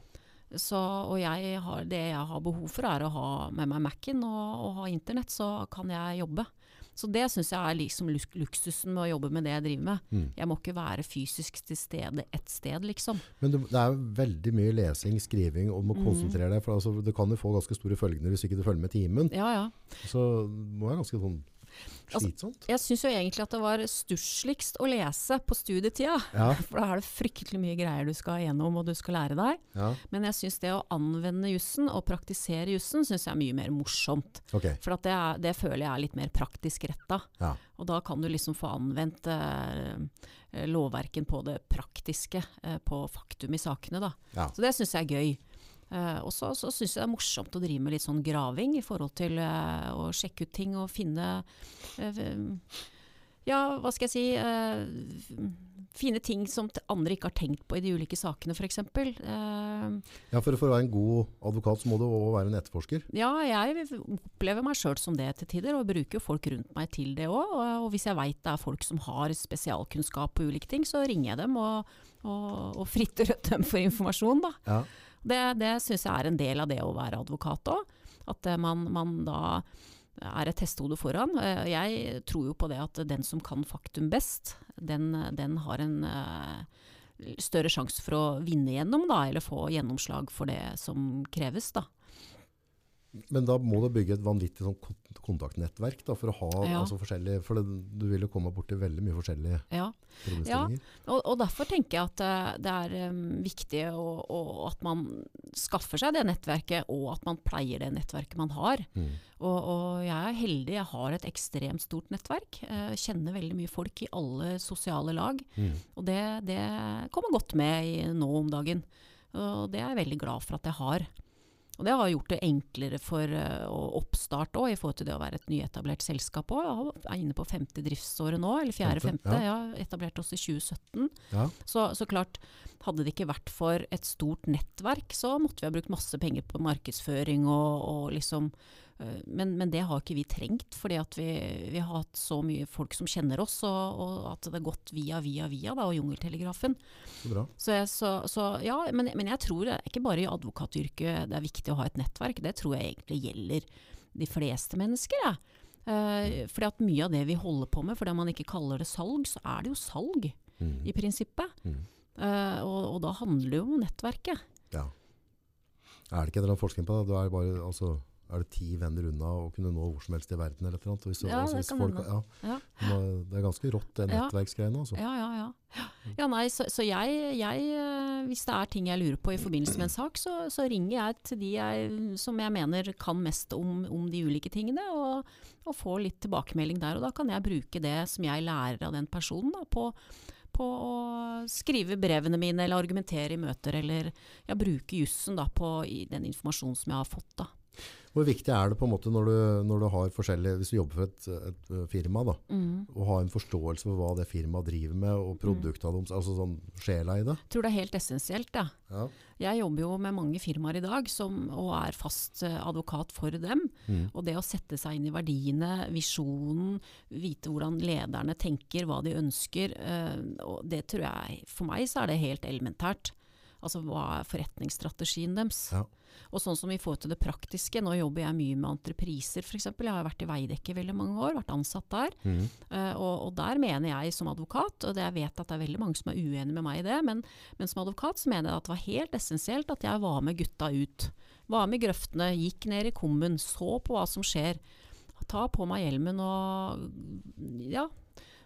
Og jeg har, det jeg har behov for er å ha med meg Mac-en og, og ha internett, så kan jeg jobbe. Så det syns jeg er liksom luksusen med å jobbe med det jeg driver med. Mm. Jeg må ikke være fysisk til stede ett sted, liksom. Men det, det er veldig mye lesing, skriving, og må Mm. konsentrere deg, for altså, det kan jo få ganske store følgene hvis ikke du følger med timen. Ja, ja. Så må være ganske sånn Altså. Jeg syns jo egentlig at det var stussligst å lese på studietida. Ja, For da er det fryktelig mye greier du skal gjennom og du skal lære deg. ja, Men jeg syns det å anvende jussen og praktisere jussen syns jeg er mye mer morsomt. Okay. For at det, er, det føler jeg er litt mer praktisk retta. Ja. Og da kan du liksom få anvendt eh, lovverken på det praktiske, eh, på faktum i sakene. Da. Ja. Så det syns jeg er gøy. Eh, og så så syns jeg det er morsomt å drive med litt sånn graving i forhold til uh, å sjekke ut ting og finne uh, Ja, hva skal jeg si Fine ting som andre ikke har tenkt på i de ulike sakene, f.eks. Uh, ja, for for å være en god advokat så må du også være en etterforsker. ja, jeg opplever meg sjøl som det til tider, og bruker jo folk rundt meg til det òg. Og, og hvis jeg veit det er folk som har spesialkunnskap på ulike ting, så ringer jeg dem og, og, og fritter dem for informasjon, da. Ja. Det, det syns jeg er en del av det å være advokat òg. At eh, man, man da er et hestehode foran. Eh, Jeg tror jo på det at den som kan faktum best, den, den har en eh, større sjanse for å vinne gjennom, da, eller få gjennomslag for det som kreves. da. Men da må du bygge et vanvittig sånn kontaktnettverk da, for å ha Ja. altså, forskjellige, for det, du vil jo komme borti veldig mye forskjellige Ja. problemstillinger. Og, og derfor tenker jeg at eh, det er um, viktig å, å, at man skaffer seg det nettverket, og at man pleier det nettverket man har. Mm. Og, og jeg er heldig, jeg har et ekstremt stort nettverk. Jeg kjenner veldig mye folk i alle sosiale lag. Mm. Og det, det kommer godt med i, nå om dagen. Og det er jeg veldig glad for at jeg har. Og det har gjort det enklere for uh, å oppstarte òg, i forhold til det å være et nyetablert selskap òg. Jeg er inne på femte driftsåret nå, eller fjerde-femte. Femte, Ja. etablert oss i 2017. Ja. Så, så klart, hadde det ikke vært for et stort nettverk, så måtte vi ha brukt masse penger på markedsføring og, og liksom men, men det har ikke vi trengt, fordi at vi, vi har hatt så mye folk som kjenner oss, og, og at det har gått via, via, via, da, og Jungeltelegrafen. Så. Så, jeg, så, så ja, men, men jeg tror det er ikke bare i advokatyrket det er viktig å ha et nettverk, det tror jeg egentlig gjelder de fleste mennesker. Ja. Eh, fordi at mye av det vi holder på med, fordi man ikke kaller det salg, så er det jo salg Mm. i prinsippet. Mm. Eh, og, og da handler det jo om nettverket. Ja. Er det ikke en eller annen forskning på det? Du er, bare, altså, er det ti venner unna å kunne nå hvor som helst i verden? eller annet? Hvis, Ja, altså, det folk, ja, Ja. det er ganske rått, det nettverksgreiene. Altså. Ja, ja, ja. ja nei, så, så jeg, jeg, eh, hvis det er ting jeg lurer på i forbindelse med en sak, så, så ringer jeg til de jeg, som jeg mener kan mest om, om de ulike tingene, og, og får litt tilbakemelding der. Og da kan jeg bruke det som jeg lærer av den personen da, på, på å skrive brevene mine, eller argumentere i møter, eller bruke jussen da, på i den informasjonen som jeg har fått. da. Hvor viktig er det på en måte når du, når du har forskjellige, hvis du jobber for et, et uh, firma, da, å ha en forståelse for hva det firmaet driver med, og produktene, deres, altså sånn sjela i det? Jeg tror det er helt essensielt. Ja. Ja. Jeg jobber jo med mange firmaer i dag som, og er fast eh, advokat for dem. Og det å sette seg inn i verdiene, visjonen, vite hvordan lederne tenker, hva de ønsker, eh, og det tror jeg For meg så er det helt elementært. Altså hva er forretningsstrategien deres? Ja. Og sånn som i forhold til det praktiske, nå jobber jeg mye med entrepriser f.eks. Jeg har vært i Veidekke i veldig mange år, vært ansatt der. Eh, og, og der mener jeg som advokat, og det jeg vet at det er veldig mange som er uenig med meg i det, men, men som advokat så mener jeg at det var helt essensielt at jeg var med gutta ut. Var med i grøftene, gikk ned i kummen, så på hva som skjer. Ta på meg hjelmen og ja,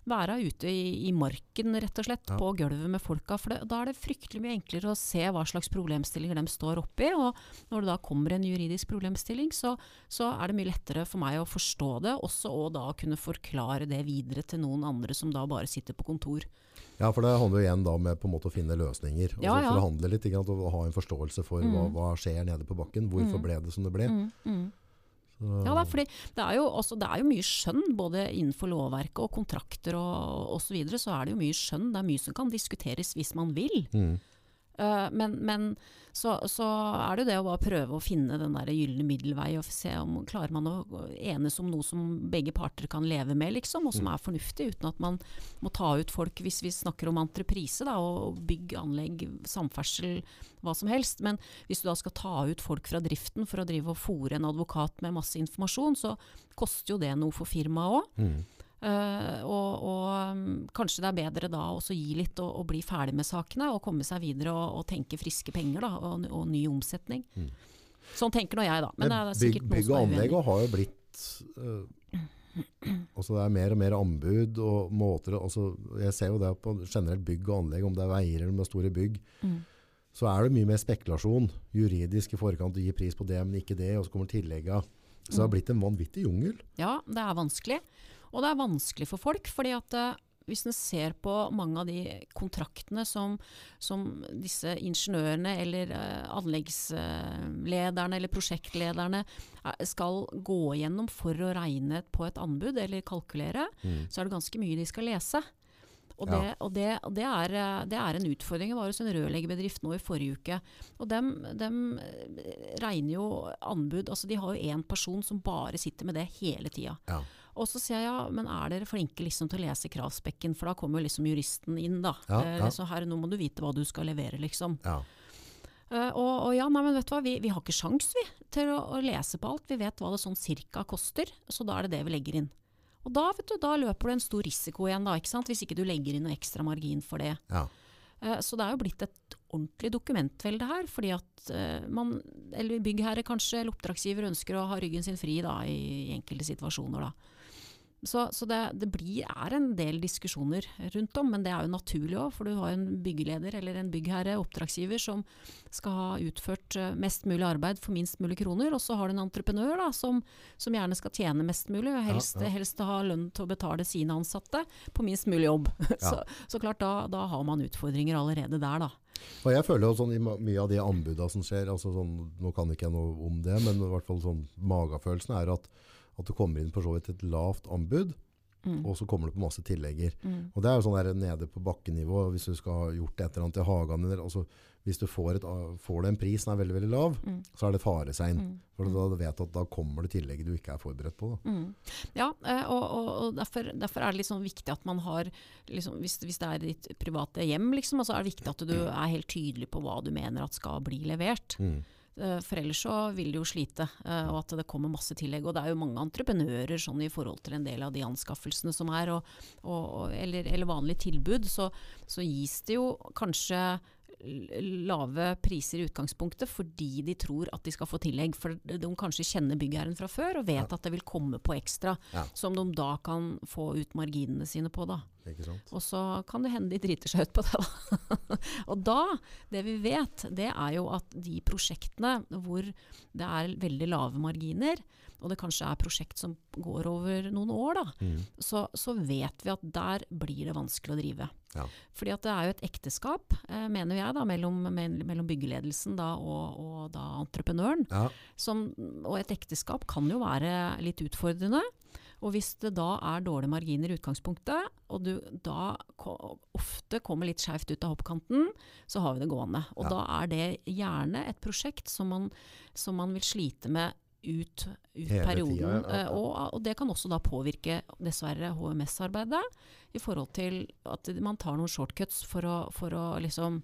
være ute i, i marken, rett og slett, Ja. på gulvet med folka. For det, da er det fryktelig mye enklere å se hva slags problemstillinger de står oppi. Og når det da kommer en juridisk problemstilling, så, så er det mye lettere for meg å forstå det, også og da kunne forklare det videre til noen andre som da bare sitter på kontor. Ja, for det handler jo igjen da med på en måte å finne løsninger. Ja, altså ja. Forhandle litt, og ha en forståelse for hva, hva skjer nede på bakken. Hvorfor ble det som det ble? Så, Ja, da, fordi det er, også, det er jo mye skjønn, både innenfor lovverket og kontrakter og osv. Så, videre, så er det jo mye skjønn. Det er mye som kan diskuteres hvis man vil. Mm. Eh, men men så, så er det jo det å bare prøve å finne den der gylne middelvei og se om klarer man å enes om noe som begge parter kan leve med, liksom, og som er fornuftig, uten at man må ta ut folk hvis vi snakker om entreprise da, og bygg, anlegg, samferdsel, hva som helst. Men hvis du da skal ta ut folk fra driften for å drive og fòre en advokat med masse informasjon, så koster jo det noe for firmaet òg. Mm. Eh, og, og um, kanskje det er bedre da å gi litt og, og bli ferdig med sakene, og komme seg videre og, og tenke friske penger da, og, ny omsetning. Sånn tenker nå jeg, da. Men det er bygg, bygg og anlegg har jo blitt uh, altså Det er mer og mer anbud og måter å- altså Jeg ser jo det på generelt bygg og anlegg, om det er veier eller er store bygg. Mm. Så er det mye mer spekulasjon. Juridisk i forkant å gi pris på det, men ikke det. Og så kommer tillegga. Så det Mm. har blitt en vanvittig jungel. Ja, det er vanskelig. Og det er vanskelig for folk, fordi at eh, hvis en ser på mange av de kontraktene som, som disse ingeniørene eller eh, anleggslederne eller prosjektlederne eh, skal gå gjennom for å regne på et anbud eller kalkulere, så er det ganske mye de skal lese. Og, det, Ja. og, det, det, er, det er en utfordring. Jeg var hos en rørleggerbedrift nå i forrige uke. Og dem, dem regner jo anbud altså De har jo én person som bare sitter med det hele tida. Ja. Og så sier jeg ja, men er dere flinke liksom til å lese kravspekken, for da kommer jo liksom juristen inn, da. Ja, Eh, ja. Så her, nå må du vite hva du skal levere, liksom. Ja. Uh, og, og ja, nei, men vet du hva, vi, vi har ikke sjans vi, til å, å lese på alt. Vi vet hva det sånn cirka koster, så da er det det vi legger inn. Og da, vet du, da løper du en stor risiko igjen, da, ikke sant? hvis ikke du legger inn noe ekstra margin for det. ja. Eh, Så det er jo blitt et ordentlig dokumentvelde her, fordi at man, eller byggherre kanskje, eller oppdragsgiver ønsker å ha ryggen sin fri da, i, i enkelte situasjoner. Da. Så, så det, det blir, er en del diskusjoner rundt om, men det er jo naturlig òg, for du har en byggeleder eller en byggherre, oppdragsgiver, som skal ha utført eh, mest mulig arbeid for minst mulig kroner, og så har du en entreprenør da, som, som gjerne skal tjene mest mulig, og helst, Ja, ja. helst ha lønn til å betale sine ansatte på minst mulig jobb. så, så klart, da, da har man utfordringer allerede der, da. Og jeg føler jo sånn i mye av de anbudene som skjer, altså sånn, nå kan ikke jeg noe om det, men i hvert fall sånn magefølelsen er at, at du kommer inn på så vidt et lavt anbud, Mm. og så kommer du på masse tillegger. Og det er jo sånn der nede på bakkenivå, hvis du skal ha gjort et eller annet i hagen, eller, altså, hvis du får, et, får du en pris som er veldig, veldig lav, Mm. så er det et faresign. For da vet du at da kommer det tillegget du ikke er forberedt på. Da. Ja, eh, og, og, derfor, derfor er det liksom viktig at man har liksom, hvis, hvis det er ditt private hjem, liksom, så er det viktig at du er helt tydelig på hva du mener at skal bli levert. Mm. Eh, For ellers så vil de jo slite, eh, og at det kommer masse tillegg. Og det er jo mange entreprenører sånn i forhold til en del av de anskaffelsene som er, og, og, eller, eller vanlige tilbud, så, så gis det jo kanskje lave priser i utgangspunktet fordi de tror at de skal få tillegg. For de kanskje kjenner byggherren fra før og vet at det vil komme på ekstra, Ja. som de da kan få ut marginene sine på. da. Ikke sant? Og så kan det hende de driter seg ut på det. Da. og da, det vi vet, det er jo at de prosjektene hvor det er veldig lave marginer, og det kanskje er prosjekt som går over noen år, da, Mm. så, så vet vi at der blir det vanskelig å drive. Ja. Fordi at det er jo et ekteskap, eh, mener jeg, da, mellom, mellom byggeledelsen da, og, og da entreprenøren. Ja. Som, og et ekteskap kan jo være litt utfordrende. Og hvis det da er dårlige marginer i utgangspunktet, og du da ofte kommer litt skjevt ut av hoppkanten, så har vi det gående. Og Ja. da er det gjerne et prosjekt som man, som man vil slite med ut, ut perioden. tida, ja, ja. eh, Og, og det kan også da påvirke, dessverre, HMS-arbeidet. I forhold til at man tar noen shortcuts for å, for å liksom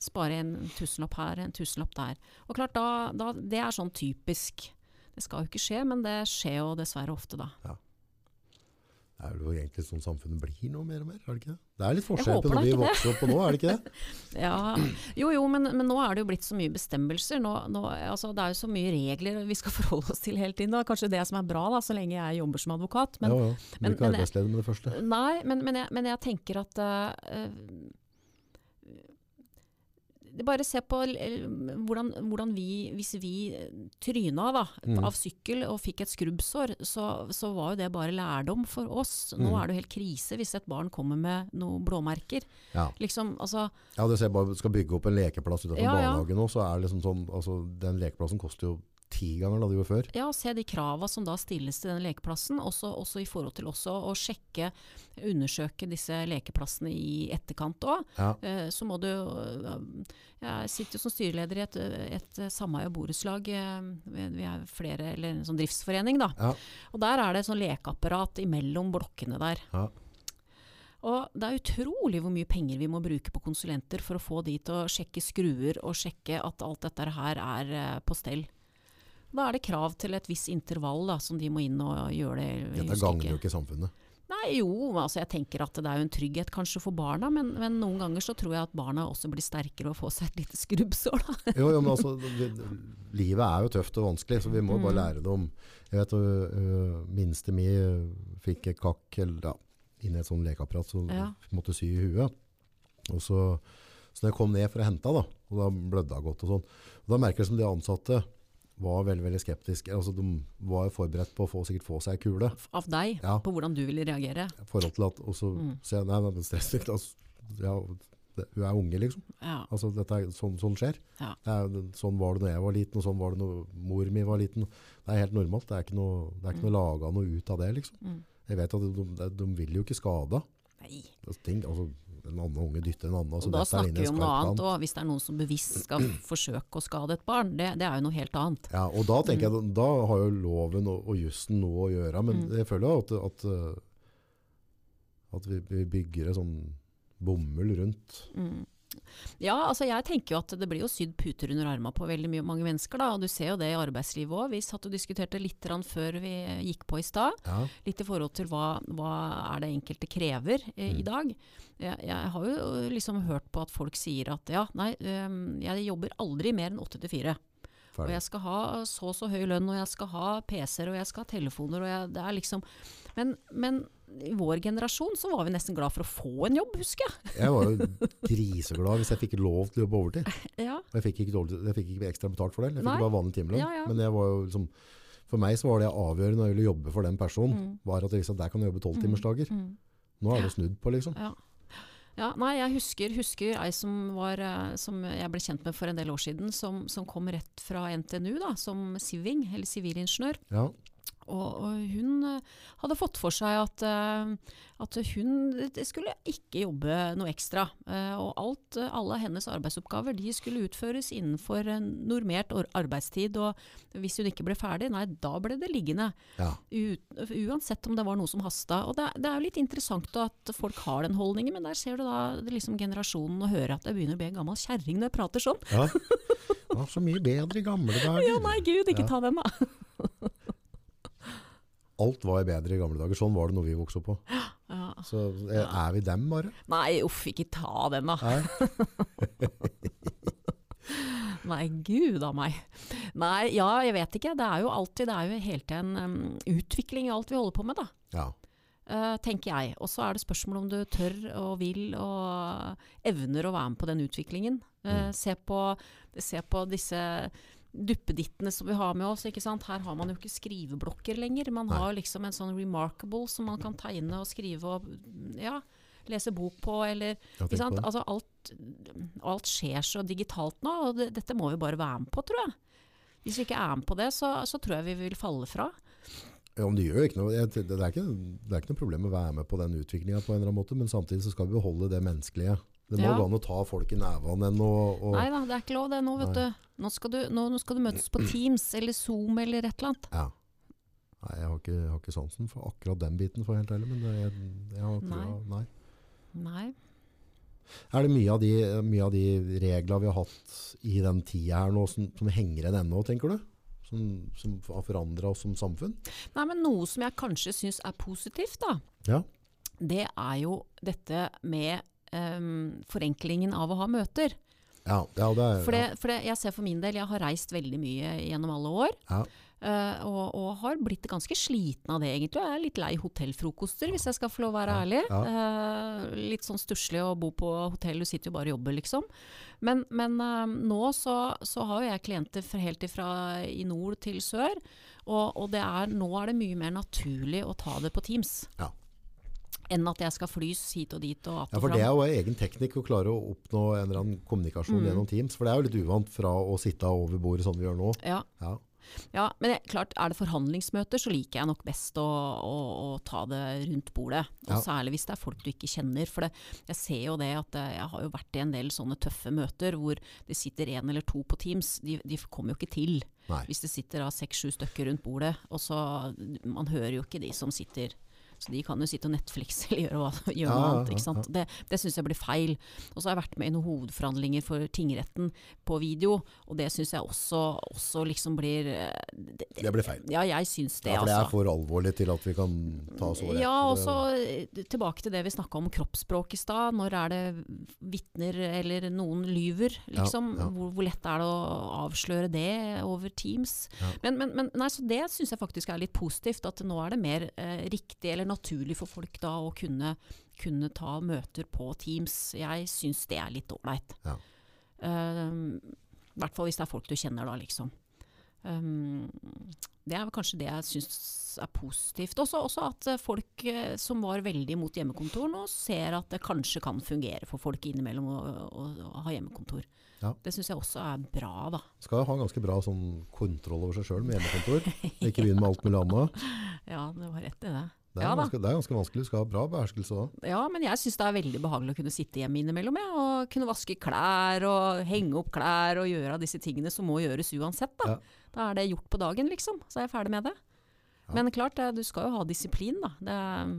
spare en tusenlapp her, en tusenlapp der. Og klart, da, da, det er sånn typisk. Det skal jo ikke skje, men det skjer jo dessverre ofte, da. Det er jo egentlig sånn samfunnet blir nå mer og mer, er det ikke det? Det er litt forskjell på da når vi vokser opp på nå, er det ikke det? Ja, jo jo, men, men nå er det jo blitt så mye bestemmelser. Nå, nå, altså, det er jo så mye regler vi skal forholde oss til hele tiden. Er kanskje det som er bra, da, så lenge jeg jobber som advokat. Men, ja, ja. Blir ikke arbeidsledig med det første. Nei, men, men, jeg, men jeg tenker at det Bare se på eh, hvordan, hvordan vi Hvis vi eh, tryna da, Mm. av sykkel og fikk et skrubbsår, så, så var jo det bare lærdom for oss. Nå Mm. er det jo helt krise hvis et barn kommer med noen blåmerker. Ja. Liksom, altså, Ja, det ser bare skal bygge opp en lekeplass utenfor Ja, ja. barnehagen nå, så er det liksom sånn, altså den lekeplassen koster jo ti ganger det gjorde før. Ja, se de krava som da stilles til den lekeplassen, også, også i forhold til også å sjekke, undersøke disse lekeplassene i etterkant òg. Ja. Eh, så må du øh, Jeg sitter jo som styreleder i et, et sameie- og borettslag. eh, Vi er flere, eller en sånn driftsforening, da. Ja. Og der er det sånn lekeapparat imellom blokkene der. Ja. Og det er utrolig hvor mye penger vi må bruke på konsulenter for å få de til å sjekke skruer og sjekke at alt dette her er eh, på stell. Da er det krav til et visst intervall da, som de må inn og gjøre det. Dette gagner jo ikke samfunnet. Nei, jo, altså jeg tenker at det er jo en trygghet kanskje for barna, men, men noen ganger så tror jeg at barna også blir sterkere og får seg et lite skrubbsår. Da. Jo, jo, men altså, vi, livet er jo tøft og vanskelig, så vi må Mm. bare lære det om. Jeg vet, uh, minste mi øh, fikk et kakk eller, ja, inn i et sånt lekeapparat, så Ja. måtte sy i huet. Og så, så når jeg kom ned for å hente da, og da blødde hun godt og sånn, og da merker jeg som de ansatte var veldig, veldig skeptiske. Altså, de var forberedt på å få, sikkert få seg ei kule. Av deg, Ja. på hvordan du ville reagere. I forhold til at, og så Mm. sier jeg, nei, nei, det er stressfritt. Altså, ja, det, hun er unge liksom. Ja, Altså, dette er, sånn, sånn skjer. Ja. Det er, sånn var det når jeg var liten, og sånn var det når mor mi var liten. Det er helt normalt. Det er ikke noe, det er ikke noe laga noe ut av det, liksom. Mm. Jeg vet at de, de, de vil jo ikke skade. nei. Altså, ting, altså, en annen unge dytter en annen. Og da er snakker vi om noe annet Og. Hvis det er noen som bevisst skal forsøke å skade et barn, det, det er jo noe helt annet. Ja, og da tenker Mm. jeg, da har jo loven og, og jussen noe å gjøre, men Mm. jeg føler jo at, at, uh, at vi, vi bygger en sånn bomull rundt. Mm. Ja, altså jeg tenker jo at det blir jo sydd puter under armene på veldig mye, mange mennesker. da, og Du ser jo det i arbeidslivet òg. Vi satt og diskuterte litt før vi gikk på i stad. Ja, Litt i forhold til hva, hva er det enkelte krever eh, i Mm. dag. Jeg, jeg har jo liksom hørt på at folk sier at ja, nei, øhm, jeg jobber aldri mer enn åtte til fire. Og jeg skal ha så og så høy lønn, og jeg skal ha PC-er, og jeg skal ha telefoner, og jeg, det er liksom men, men i vår generasjon så var vi nesten glad for å få en jobb, husker jeg. Jeg var jo griseglad hvis jeg fikk lov til å jobbe overtid. Ja, Jeg fikk ikke, dårlig, jeg fikk ikke ekstra betalt for det. Jeg fikk Nei. bare vanlig timelønn. Ja, ja. Men liksom, for meg så var det avgjørende når jeg ville jobbe for den personen, Mm. var at jeg visste at der kan jeg jobbe tolvtimersdager. mm. Nå er det snudd på, liksom. Ja. ja. Nei, jeg husker, husker ei som, var, eh, som jeg ble kjent med for en del år siden, som, som kom rett fra NTNU da, som siving, eller sivilingeniør. Ja. Og, og hun eh, hadde fått for seg at, eh, at hun skulle ikke jobbe noe ekstra. Eh, og alt, alle hennes arbeidsoppgaver de skulle utføres innenfor en normert arbeidstid. Og hvis hun ikke ble ferdig, nei, da ble det liggende. ja. Uansett om det var noe som hasta. Og det, det er jo litt interessant at folk har den holdningen, men der ser du da det liksom generasjonen og hører at jeg begynner å bli en gammel kjerring når jeg prater sånn. ja. Var så mye bedre i gamle dager. Ja, nei gud, ikke Ja. ta den da. Alt var bedre i gamle dager. Sånn var det når vi vokste opp på. Ja. Så eh, er vi dem bare? Nei, uff, ikke ta den da. Nei, gud a meg. Nei, ja, jeg vet ikke. Det er jo alltid Det er jo hele tiden um, utvikling i alt vi holder på med, da. Ja. Uh, tenker jeg. Og så er det spørsmål om du tør og vil og evner å være med på den utviklingen. Uh, Mm. se, på, se på disse duppedittene som vi har med oss. ikke sant? Her har man jo ikke skriveblokker lenger. Man har liksom en sånn remarkable som man kan tegne og skrive og ja, lese bok på, eller ikke sant? Altså alt, alt skjer så digitalt nå, og det, dette må vi bare være med på, tror jeg. Hvis vi ikke er med på det, så, så tror jeg vi vil falle fra. Ja, men det gjør ikke noe. Det er ikke, det er ikke noe problem å være med på den måte, men samtidig så skal vi beholde det menneskelige. Det må Ja. gå an å ta folk i nevene enn å Nei da, det er ikke lov det nå, vet Nei. du. Nå skal du, nå, nå skal du møtes på Teams eller Zoom eller et eller annet. Ja. Nei, jeg har ikke, jeg har ikke sansen for akkurat den biten, for helt ærlig. Men det, jeg, jeg har akkurat, nei. Nei. Er det mye av de, mye av de reglene vi har hatt i den tida her nå, som, som henger igjen ennå, tenker du? Som, som har forandra oss som samfunn? Nei, men noe som jeg kanskje syns er positivt, da, Ja. det er jo dette med ehm, forenklingen av å ha møter. Ja, ja det er For, det, for det, jeg ser for min del, jeg har reist veldig mye gjennom alle år. Ja. Uh, og, og har blitt ganske sliten av det, egentlig. Jeg er litt lei hotellfrokoster, hvis jeg skal få lov å være ærlig. Uh, litt sånn stusslig å bo på hotell, du sitter jo bare og jobber, liksom. Men, men uh, nå så, så har jo jeg klienter fra, helt ifra i nord til sør. Og, og det er, nå er det mye mer naturlig å ta det på Teams. Ja. Enn at jeg skal flys hit og dit og att Ja, for det er jo egen teknikk å klare å oppnå en eller annen kommunikasjon Mm. gjennom Teams. For det er jo litt uvant fra å sitte over bordet sånn vi gjør nå. Ja. Ja. Ja, men det, klart, er det forhandlingsmøter, så liker jeg nok best å, å, å ta det rundt bordet. Og Ja. Særlig hvis det er folk du ikke kjenner. For det, jeg ser jo det at eh, jeg har jo vært i en del sånne tøffe møter hvor det sitter en eller to på Teams. De, de kommer jo ikke til Nei. hvis det sitter seks-sju stykker rundt bordet. Og så, Man hører jo ikke de som sitter så de kan jo sitte og Netflix eller gjøre, hva, gjøre noe ja, annet. ikke sant? Det, det syns jeg blir feil. Og så har jeg vært med i noen hovedforhandlinger for tingretten på video, og det syns jeg også, også liksom blir eh, det, Det blir feil. Ja, jeg syns det, Ja, for det er altså. for alvorlig til at vi kan ta oss over det. Ja, og så eh, tilbake til det vi snakka om kroppsspråk i stad. Når er det vitner eller noen lyver? Liksom? ja. Hvor, hvor lett er det å avsløre det over Teams? Ja. Men, men, men nei, så det syns jeg faktisk er litt positivt. At nå er det mer eh, riktig eller naturlig for folk da å kunne, kunne ta møter på Teams. Jeg syns det er litt ålreit. Ja. uh, I hvert fall hvis det er folk du kjenner, da, liksom. Um, det er kanskje det jeg syns er positivt. Også, også at eh, folk eh, som var veldig mot hjemmekontor, nå ser at det kanskje kan fungere for folk innimellom å, å, å ha hjemmekontor. Ja. Det syns jeg også er bra, da. Skal ha ganske bra sånn kontroll over seg sjøl med hjemmekontor. Ikke begynne med alt mulig annet. Ja, det var rett i det. Det er, Ja ganske, det er ganske vanskelig. Du skal ha bra beherskelse òg. Ja, men jeg syns det er veldig behagelig å kunne sitte hjemme innimellom. Ja, og kunne vaske klær og henge opp klær og gjøre disse tingene som må gjøres uansett. Da, Ja. da er det gjort på dagen, liksom. Så er jeg ferdig med det. Ja. Men klart, du skal jo ha disiplin, da. Det er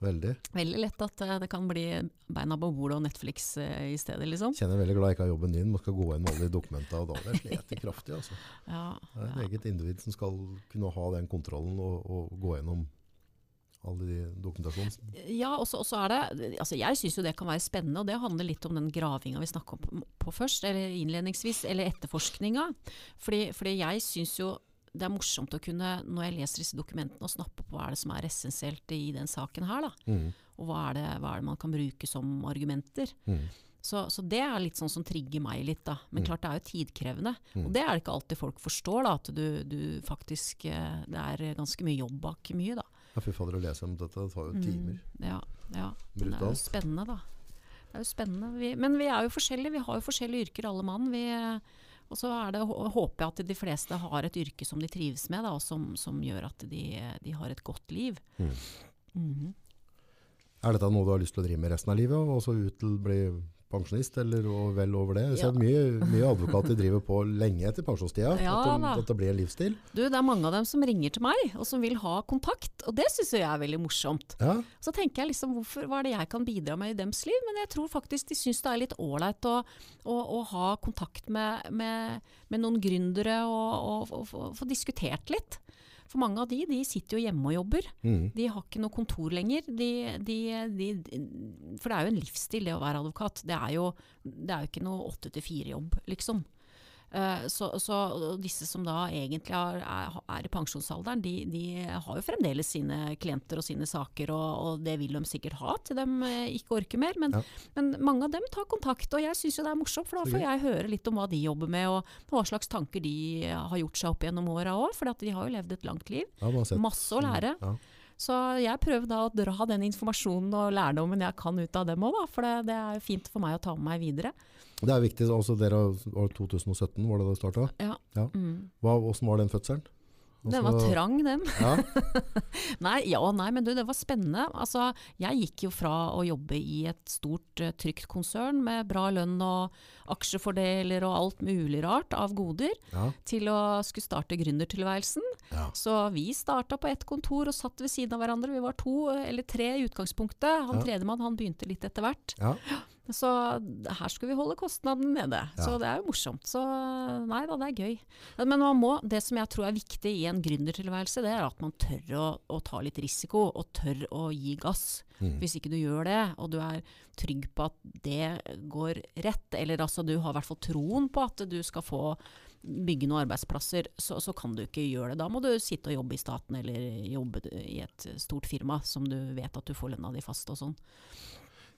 Veldig. veldig lett at eh, det kan bli beina på bordet og Netflix eh, i stedet, liksom. Kjenner jeg veldig glad jeg ikke har jobben din. man skal gå inn med alle de dokumentene. Og da det sliter kraftig. Altså. Ja, Det er et eget individ som skal kunne ha den kontrollen og, og gå gjennom alle de dokumentasjonene. Ja, og så er det altså Jeg syns jo det kan være spennende, og det handler litt om den gravinga vi snakka om på, på først, eller innledningsvis, eller etterforskninga. Fordi, fordi jeg syns jo det er morsomt å kunne, når jeg leser disse dokumentene, å snappe på hva er det som er essensielt i den saken her, da. Mm. Og hva er, det, hva er det man kan bruke som argumenter. Mm. Så, så det er litt sånn som trigger meg litt, da. Men Mm. klart det er jo tidkrevende. Mm. Og det er det ikke alltid folk forstår, da. At du, du faktisk eh, Det er ganske mye jobb bak mye, da. Ja, fy fader, å lese om dette det tar jo Mm, timer. Ja, ja. Men det er jo spennende, da. Det er jo spennende. Vi, men vi er jo forskjellige. Vi har jo forskjellige yrker alle mann. Vi, og så er det, håper jeg at de fleste har et yrke som de trives med, da, og som, som gjør at de, de har et godt liv. Mm. Mhm. Er dette noe du har lyst til å drive med resten av livet, og så ut til å bli pensjonist, eller og vel over det? Så Ja. mye, mye advokater driver på lenge etter pensjonstida, Ja at, de, at det blir en livsstil. Du, det er mange av dem som ringer til meg, og som vil ha kontakt. Og det syns jeg er veldig morsomt. Ja, Så tenker jeg liksom, hvorfor, hva er det jeg kan bidra med i dems liv? Men jeg tror faktisk de syns det er litt ålreit å, å, å ha kontakt med, med, med noen gründere og, og, og, få- få diskutert litt. For mange av de, de sitter jo hjemme og jobber. mm. De har ikke noe kontor lenger. De, de, de, for det er jo en livsstil det å være advokat. Det er jo, det er jo ikke noe åtte til fire-jobb, liksom. Eh, så, så disse som da egentlig er, er, i pensjonsalderen, de, de, har jo fremdeles sine klienter og sine saker, og, og, det vil de sikkert ha til de eh, ikke orker mer. Men, ja. men mange av dem tar kontakt, og jeg syns jo det er morsomt, for da får jeg høre litt om hva de jobber med, og hva slags tanker de har gjort seg opp gjennom åra òg, for de har jo levd et langt liv. Ja, Masse å lære. Ja. Så jeg prøver da å dra den informasjonen og lærdommen jeg kan ut av dem òg, for det, det, er fint for meg å ta med meg videre. Det er viktig. også dere, var 2017 var det det starta? Ja. ja. Mm. Hvordan var den fødselen? Den var trang, den. Ja. nei, ja nei, men du, det var spennende. Altså, jeg gikk jo fra å jobbe i et stort, uh, trygt konsern med bra lønn og aksjefordeler og alt mulig rart av goder, ja. til å skulle starte gründertilværelsen. Ja. Så vi starta på ett kontor og satt ved siden av hverandre. Vi var to eller tre i utgangspunktet. Han tredjemann han begynte litt etter hvert. Ja. Så her skulle vi holde kostnadene nede. Ja. Så det er jo morsomt. Så nei da, det er gøy. Men man må, det som jeg tror er viktig i en gründertilværelse, det er at man tør å, å, ta litt risiko, og tør å gi gass. Mm. Hvis ikke du gjør det, og du er trygg på at det går rett, eller altså du har i hvert fall troen på at du skal få bygge noen arbeidsplasser, så, så, kan du ikke gjøre det. Da må du sitte og jobbe i staten eller jobbe i et stort firma som du vet at du får lønna di fast og sånn.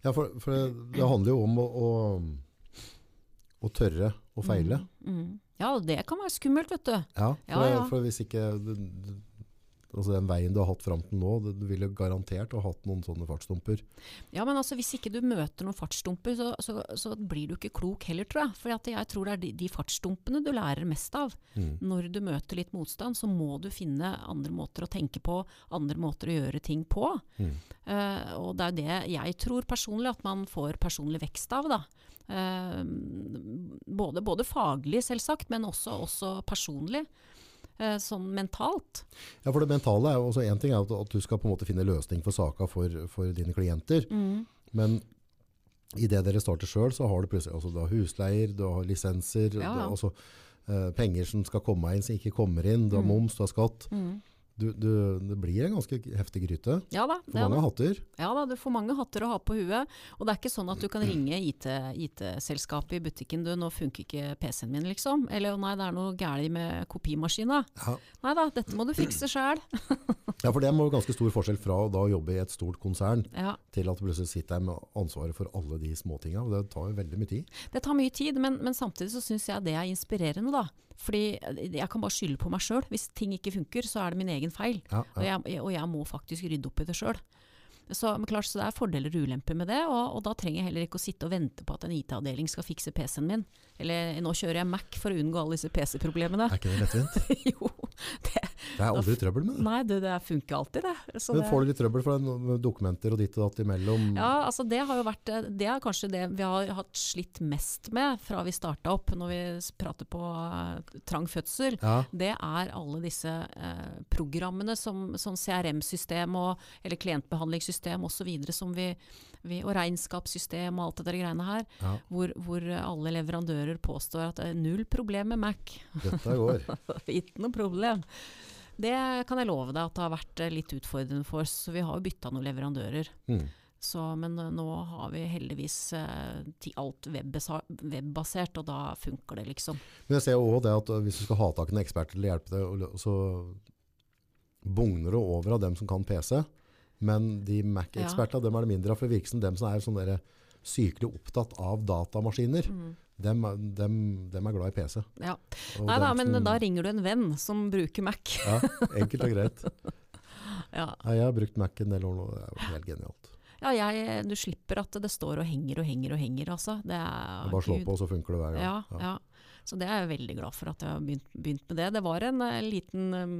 Ja, for, for det, det, handler jo om å, å, å tørre å feile. Mm, mm. Ja, det kan være skummelt, vet du. Ja, for, ja, ja. for hvis ikke altså den veien du har hatt fram til nå, du ville garantert ha hatt noen sånne fartsdumper. Ja, men altså hvis ikke du møter noen fartsdumper, så, så, så blir du ikke klok heller, tror jeg. For jeg tror det er de, de fartsdumpene du lærer mest av. Mm. Når du møter litt motstand, så må du finne andre måter å tenke på, andre måter å gjøre ting på. Mm. Uh, og det er det jeg tror personlig at man får personlig vekst av. da. Uh, både, både, faglig, selvsagt, men også, også personlig. Eh, sånn mentalt. Ja, for det mentale er jo også én ting er at, at, du skal på en måte finne løsning for saka for, for dine klienter. Mm. Men idet dere starter sjøl, så har du plutselig altså, du har husleier, du har lisenser, ja. du har også, uh, penger som skal komme inn, som ikke kommer inn, du har mm. moms, du har skatt. Mm. Du, du, det blir en ganske heftig gryte. Ja da, for mange da. hatter. Ja da, du får mange hatter å ha på huet. Og det er ikke sånn at du kan ringe IT-selskapet IT i butikken du, 'nå funker ikke PC-en min', liksom. Eller 'nei, det er noe galt med kopimaskina'. Ja. Nei da, dette må du fikse sjæl. ja, for det må jo ganske stor forskjell fra å da jobbe i et stort konsern, ja. til at du plutselig sitter der med ansvaret for alle de småtinga. Det tar jo veldig mye tid. Det tar mye tid, men, men samtidig så syns jeg det er inspirerende, da. Fordi jeg kan bare skylde på meg sjøl. Hvis ting ikke funker, så er det min egen feil. Ja, ja. Og, jeg, og, jeg, må faktisk rydde opp i det sjøl. Så, klart, så, det er fordeler og ulemper med det, og, og, da trenger jeg heller ikke å sitte og vente på at en IT-avdeling skal fikse PC-en min. Eller nå kjører jeg Mac for å unngå alle disse PC-problemene. Er ikke det lettvint? jo. Det, det, er aldri trøbbel med det. Nei, det, det funker alltid, det. Så Men Får du litt trøbbel for dokumenter og ditt og datt imellom? Ja, altså det har jo vært Det er kanskje det vi har hatt slitt mest med fra vi starta opp, når vi prater på uh, trang fødsel. Ja. Det er alle disse uh, programmene som, som CRM-system eller klientbehandlingssystem osv. som vi vi, og regnskapssystem og alt det der greiene her, ja. hvor, hvor, alle leverandører påstår at det er null problem med Mac. Dette går. Ikke noe problem. Det kan jeg love deg at det har vært eh, litt utfordrende for oss. Så vi har jo bytta noen leverandører. Mm. Så, men eh, nå har vi heldigvis eh, alt webbasert, og da funker det, liksom. Men jeg ser jo òg det at hvis du skal ha tak i en ekspert til å hjelpe deg, så bugner det over av dem som kan PC. Men de Mac-ekspertene ja. er det mindre av. For det virker som dem som er sånn sykelig opptatt av datamaskiner. Mm. Dem, dem, dem, er glad i PC. Ja. Nei da, men da ringer du en venn som bruker Mac. ja, Enkelt og greit. ja. jeg har brukt Mac en del år nå. Det er helt genialt. Ja, jeg, du slipper at det står og henger og henger og henger. Altså. Det er, bare slå på, så funker det hver gang. Ja, ja. Så det er jeg veldig glad for at jeg har begynt, begynt med det. Det var en uh, liten um,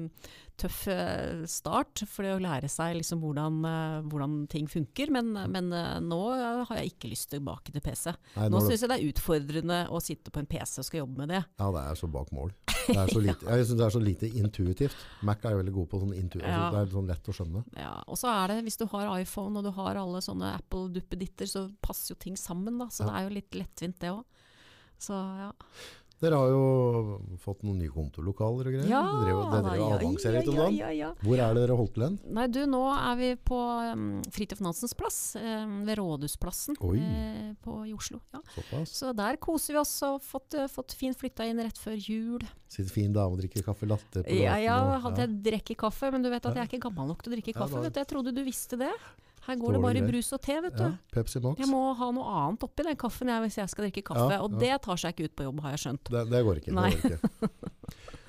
tøff uh, start for å lære seg liksom hvordan, uh, hvordan, ting funker, men, men nå har jeg ikke lyst tilbake til PC. Nei, nå syns jeg det er utfordrende å sitte på en PC og skal jobbe med det. Ja, det er så bak mål. Det er så lite, jeg synes det er så lite intuitivt. Mac er jo veldig god på sånn intuitivt. Altså, ja. Altså, det er sånn lett å skjønne. Ja, og så er det, hvis du har iPhone og du har alle sånne Apple-duppeditter, så passer jo ting sammen, da. Så ja. det er jo litt lettvint det òg. Så ja. Dere har jo fått noen nye kontorlokaler og greier. Ja, dere drev, det da, og ja, litt om ja, dagen. ja, ja. Hvor er det dere holdt til hen? Nei, du, nå er vi på um, Fridtjof Nansens plass, um, ved Rådhusplassen eh, på, i Oslo. Ja. Så der koser vi oss og fått, uh, fått fint flytta inn rett før jul. Sitter fin dame og drikker kaffe latte på Ja, gaten. ja, og- hadde jeg drikker kaffe, men du vet at jeg er ikke gammel nok til å drikke kaffe. da- vet du. Jeg trodde du visste det. Her går det det bare i brus og te, vet du. ja, Pepsi Max. Jeg må ha noe annet oppi den kaffen jeg, hvis jeg skal drikke kaffe, Ja, og det tar seg ikke ut på jobb, har jeg skjønt. Det, det går ikke. Det går ikke.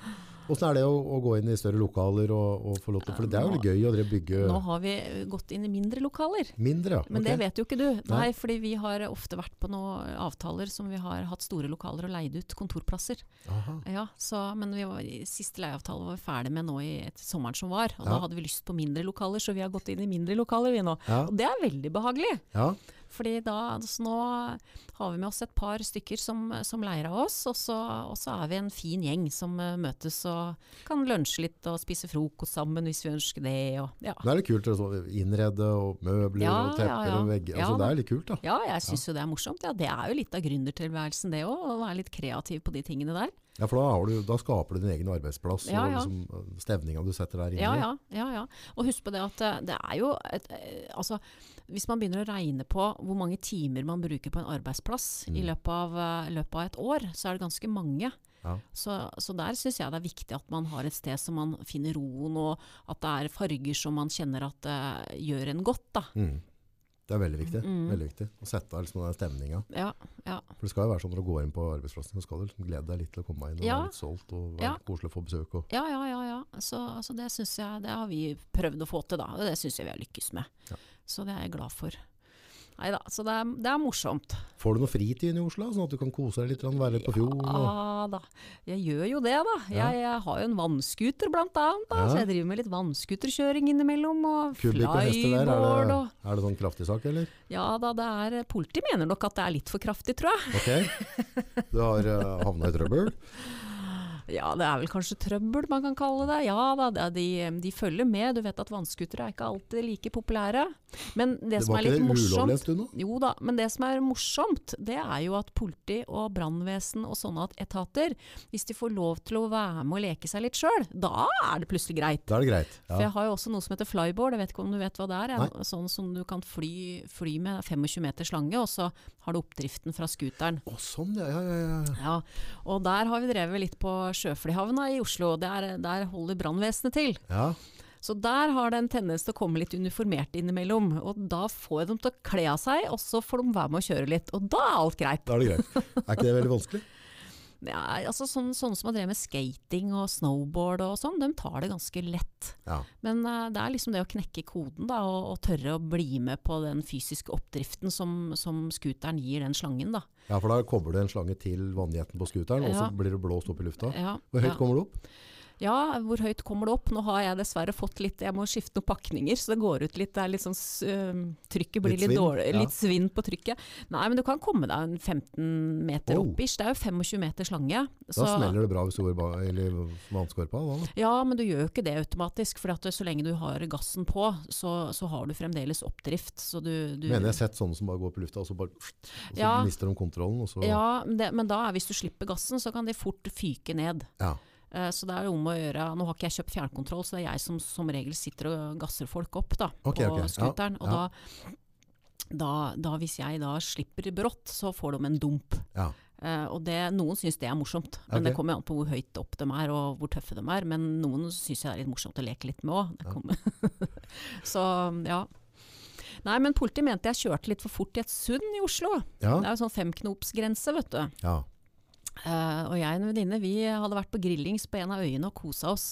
Hvordan er det å, å gå inn i større lokaler og, og få lov til For det er jo gøy å bygge Nå har vi gått inn i mindre lokaler. mindre, ja. Men okay. det vet jo ikke du. Nei, Nei. fordi vi har ofte vært på noen avtaler som vi har hatt store lokaler og leid ut kontorplasser. Aha. Ja, så, men vi var, siste leieavtale var vi ferdig med nå i et, sommeren som var. Og Ja. da hadde vi lyst på mindre lokaler, så vi har gått inn i mindre lokaler vi nå. Ja. Og det er veldig behagelig. ja. Fordi da, så nå har vi med oss et par stykker som, som leier av oss, og så, og så er vi en fin gjeng som eh, møtes og kan lunsje litt og spise frokost sammen hvis vi ønsker det. Og, ja. Det er litt kult å så innrede og møbler Ja, og tepper ja, og vegger. Altså, det er litt kult, da. ja, jeg syns jo det er morsomt. Ja, det er jo litt av gründertilværelsen det òg, å være litt kreativ på de tingene der. Ja, for da, har du, da skaper du din egen arbeidsplass Ja, ja. og liksom, eh, stevninga du setter der inne. Ja, ja, ja, ja. Og husk på det at eh, det er jo et, altså, Hvis man begynner å regne på hvor mange timer man bruker på en arbeidsplass i Mm. løpet av, eh, løpet av et år, så er det ganske mange. Ja. Så, så der syns jeg det er viktig at man har et sted som man finner roen, og at det er farger som man kjenner at uh, gjør en godt. Da. Mm. Det er veldig viktig. Mm. veldig viktig. Å sette av liksom den stemninga. Ja, ja. For det skal jo være sånn når du går inn på arbeidsplassen, så skal du liksom glede deg litt til å komme inn og Ja. være litt solgt og være Ja. koselig å få besøk. Og, Ja, ja, ja. Så, så det syns jeg Det har vi prøvd å få til, da. Og det syns jeg vi har lykkes med. Ja. Så det er jeg glad for. Nei da. Så det er, det er morsomt. får du noe fritid i Oslo, sånn at du kan kose deg litt, være litt på fjorden? Og, Ja da. Jeg gjør jo det, da. Ja. Jeg, jeg har jo en vannskuter blant annet, da. Ja. Så jeg driver med litt vannskuterkjøring innimellom. Og kubikk og er og er det sånn kraftig sak, eller? Ja da, det er Politiet mener nok at det er litt for kraftig, tror jeg. Ok. Du har uh, havna i trøbbel? Ja, det er vel kanskje trøbbel man kan kalle det. Ja da, de, de følger med. Du vet at vannskutere er ikke alltid like populære. Men det, Det som er litt morsomt? Jo da, men det som er morsomt, det er jo at politi og brannvesen og sånne etater, hvis de får lov til å være med og leke seg litt sjøl, da er det plutselig greit. Da er det greit. For jeg har jo også noe som heter flyboard, jeg vet ikke om du vet hva det er. Nei. Sånn som du kan fly, fly med 25 meters lange, og så har du oppdriften fra scooteren. Å, sånn, ja. ja, ja, ja. Ja, og der har vi drevet litt på Sjøflyhavna i Oslo. Der, der holder brannvesenet til. ja. Så der har det en tendens til å komme litt uniformert innimellom. Og da får jeg dem til å kle av seg, og så får de være med å kjøre litt. Og da er alt greit. Da er det greit. Er ikke det veldig vanskelig? Ja, altså sånn, Sånne som har drevet med skating og snowboard og sånn, de tar det ganske lett. Ja. Men uh, det er liksom det å knekke koden da, og, og tørre å bli med på den fysiske oppdriften som, som scooteren gir den slangen. da. ja, for da kobler du en slange til vannjetten på scooteren, og så Ja. blir det blåst opp i lufta. Ja, Hvor høyt kommer du opp? Ja, hvor høyt kommer det opp? Nå har jeg dessverre fått litt Jeg må skifte noen pakninger, så det går ut litt. Det er litt sånn Trykket blir Litt litt, svinn, dårlig. ja. Litt svinn på trykket. Nei, men du kan komme deg en 15 meter Oh. opp ish. Det er jo 25 meter slange. Da smeller det bra hvis du går vannskorpa. Da. Ja, men du gjør jo ikke det automatisk. For at så lenge du har gassen på, så, så har du fremdeles oppdrift. Så du, du Mener jeg har sett sånne som bare går på lufta, og så, bare, og så Ja. mister de kontrollen. Så, Ja, men det, men da, hvis du slipper gassen, så kan de fort fyke ned. Ja. Eh, Så det er jo om å gjøre Nå har ikke jeg kjøpt fjernkontroll, så det er jeg som som regel sitter og gasser folk opp da, okay, på ok. Ja, scooteren. Og ja. da, da, da, hvis jeg da slipper brått, så får de en dump. Ja. Uh, og det, noen syns det er morsomt, men det kommer an på hvor høyt opp de er og hvor tøffe de er. Men noen syns det er litt morsomt å leke litt med òg. så ja. Nei, men politiet mente jeg kjørte litt for fort i et sund i Oslo. Ja. Det er jo sånn femknopsgrense, vet du. ja. Eh, og jeg og en venninne vi hadde vært på grillings på en av øyene og kosa oss.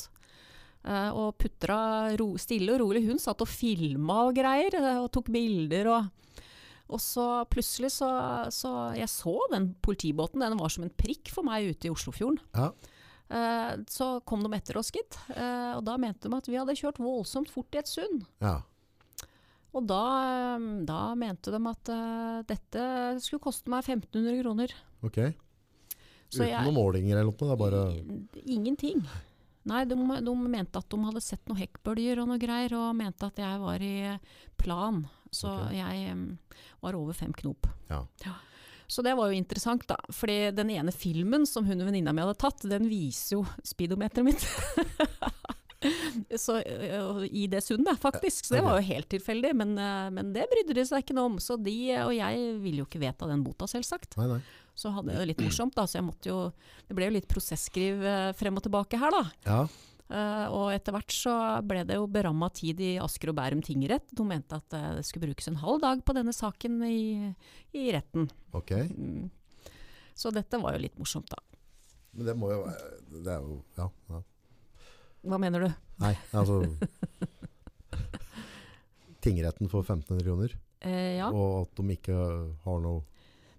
Uh, og putra ro, stille og rolig. Hun satt og filma og greier, eh, og tok bilder. Og, og så plutselig så, så Jeg så den politibåten, den var som en prikk for meg ute i Oslofjorden. ja. Uh, så kom de etter oss, gitt. Og da mente de at vi hadde kjørt voldsomt fort i et sund. ja. Og da, da mente de at dette skulle koste meg 1500 kroner. Ok. Så Uten jeg- noen målinger eller noe? Det er bare Ingenting. Nei, de, de mente at de hadde sett noen hekkbølger og noe greier, og mente at jeg var i plan. Så okay. jeg um, var over fem knop. Ja. Så det var jo interessant, da. Fordi den ene filmen som hun og venninna mi hadde tatt, den viser jo speedometeret mitt. så, I det sundet, faktisk. Så det var jo helt tilfeldig. Men, men det brydde de seg ikke noe om. Så de og jeg ville jo ikke vedta den bota, selvsagt. Nei, nei. Så hadde jeg det litt morsomt, da. Så jeg måtte jo Det ble jo litt prosesskriv øh, frem og tilbake her, da. Ja, Uh, og etter hvert så ble det jo beramma tid i Asker og Bærum tingrett. De mente at uh, det skulle brukes en halv dag på denne saken i, i retten. ok. Mm. Så dette var jo litt morsomt, da. Men det må jo være Det er jo Ja. ja. Hva mener du? Nei, altså Tingretten får 1500 kroner, uh, ja. og at de ikke har noe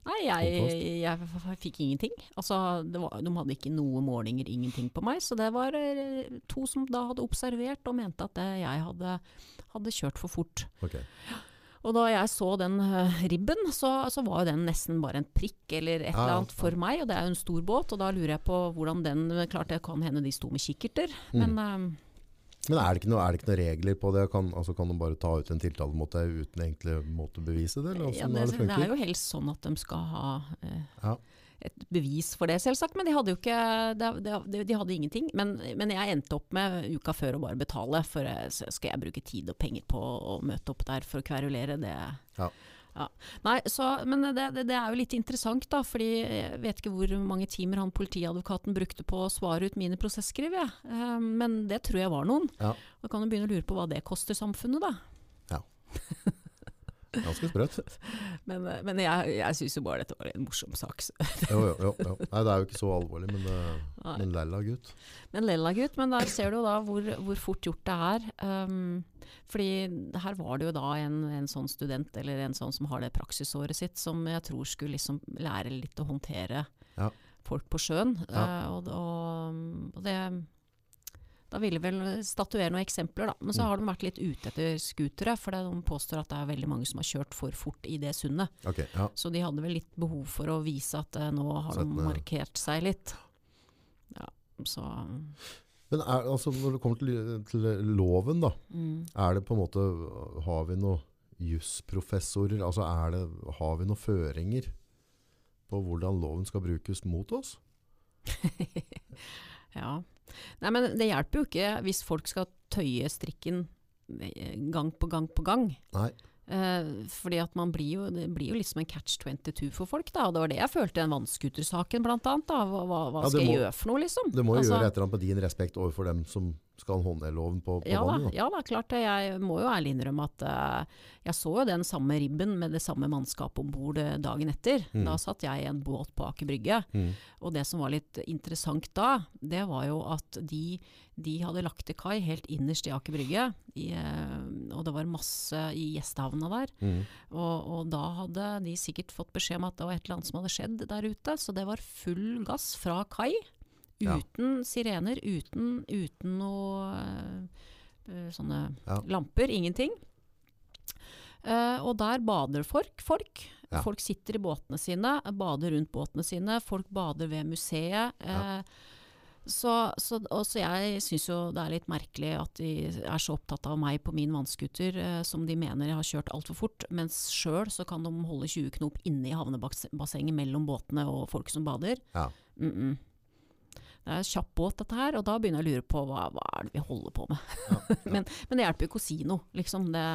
Nei, jeg, jeg, fikk ingenting. Altså, det var, de hadde ikke noe målinger, ingenting på meg. Så det var eh, to som da hadde observert og mente at eh, jeg hadde, hadde kjørt for fort. Ok. Og da jeg så den eh, ribben, så, så var jo den nesten bare en prikk eller et eller annet for meg. Og det er jo en stor båt, og da lurer jeg på hvordan den Klart det kan hende de sto med kikkerter, men eh, Men er det ikke noe, noen regler på det? Kan, altså, kan de bare ta ut en tiltale mot deg uten egentlig måte å bevise det? Eller ja, det, er det det er jo helst sånn at de skal ha eh, Ja. et bevis for det, selvsagt. Men de hadde jo ikke De, De hadde ingenting. Men, men jeg endte opp med uka før å bare betale, for eh, skal jeg bruke tid og penger på å møte opp der for å kverulere. Det Ja. Ja. Nei, så, men det, det, det er jo litt interessant, da. fordi jeg vet ikke hvor mange timer han politiadvokaten brukte på å svare ut mine prosesskriv. jeg. Eh, men det tror jeg var noen. Ja. Da kan du begynne å lure på hva det koster samfunnet, da. Ganske sprøtt. Men, eh, men jeg, jeg syns jo bare dette var en morsom sak. Jo, jo, jo, jo. Nei, det er jo ikke så alvorlig, men, eh, men lella gutt. Men lella gutt, men der ser du da hvor, hvor fort gjort det er. Um, fordi her var det jo da en, en sånn student, eller en sånn som har det praksisåret sitt, som jeg tror skulle liksom lære litt å håndtere Ja. folk på sjøen. Ja. Uh, og, og, og det da ville vel statuere noen eksempler, da. Men så Mm. har de vært litt ute etter scootere, for de påstår at det er veldig mange som har kjørt for fort i det sundet. Okay, ja. Så de hadde vel litt behov for å vise at eh, nå har de markert seg litt. Ja, så Men er, altså, når det kommer til, til loven, da, mm. er det på en måte Har vi noen jusprofessorer? Altså er det, har vi noen føringer på hvordan loven skal brukes mot oss? Ja. Nei, men det hjelper jo ikke hvis folk skal tøye strikken eh, gang på gang på gang. Nei. Eh, fordi at man blir jo, det blir jo liksom en catch 22 for folk, da. Og det var det jeg følte i den vannskutersaken, annet. Hva, hva, hva Ja, skal skal jeg gjøre for noe, liksom? Det må jo Altså, gjøre et eller annet med din respekt overfor dem som skal håndheve loven på, på Ja vannet. Da. ja da, klart det. Jeg må jo ærlig innrømme at uh, jeg så jo den samme ribben med det samme mannskapet om bord dagen etter. Mm. Da satt jeg i en båt på Aker Brygge. Mm. Og det som var litt interessant da, det var jo at de, de hadde lagt til kai helt innerst i Aker Brygge. I, uh, og det var masse i gjestehavna der. Mm. Og, og da hadde de sikkert fått beskjed om at det var et eller annet som hadde skjedd der ute. Så det var full gass fra kai. Ja. Uten sirener, uten, uten noe eh, sånne Ja. lamper, ingenting. Uh, og der bader folk. folk. Ja. Folk sitter i båtene sine, bader rundt båtene sine. Folk bader ved museet. Ja. Så, så, så jeg syns jo det er litt merkelig at de er så opptatt av meg på min vannskuter eh, som de mener jeg har kjørt altfor fort, mens sjøl så kan de holde 20 knop inne i havnebassenget mellom båtene og folk som bader. Ja. Mm -mm. Det er kjapp båt dette her, og da begynner jeg å lure på hva, hva er det vi holder på med. men, men det hjelper jo ikke å si noe, liksom. Det,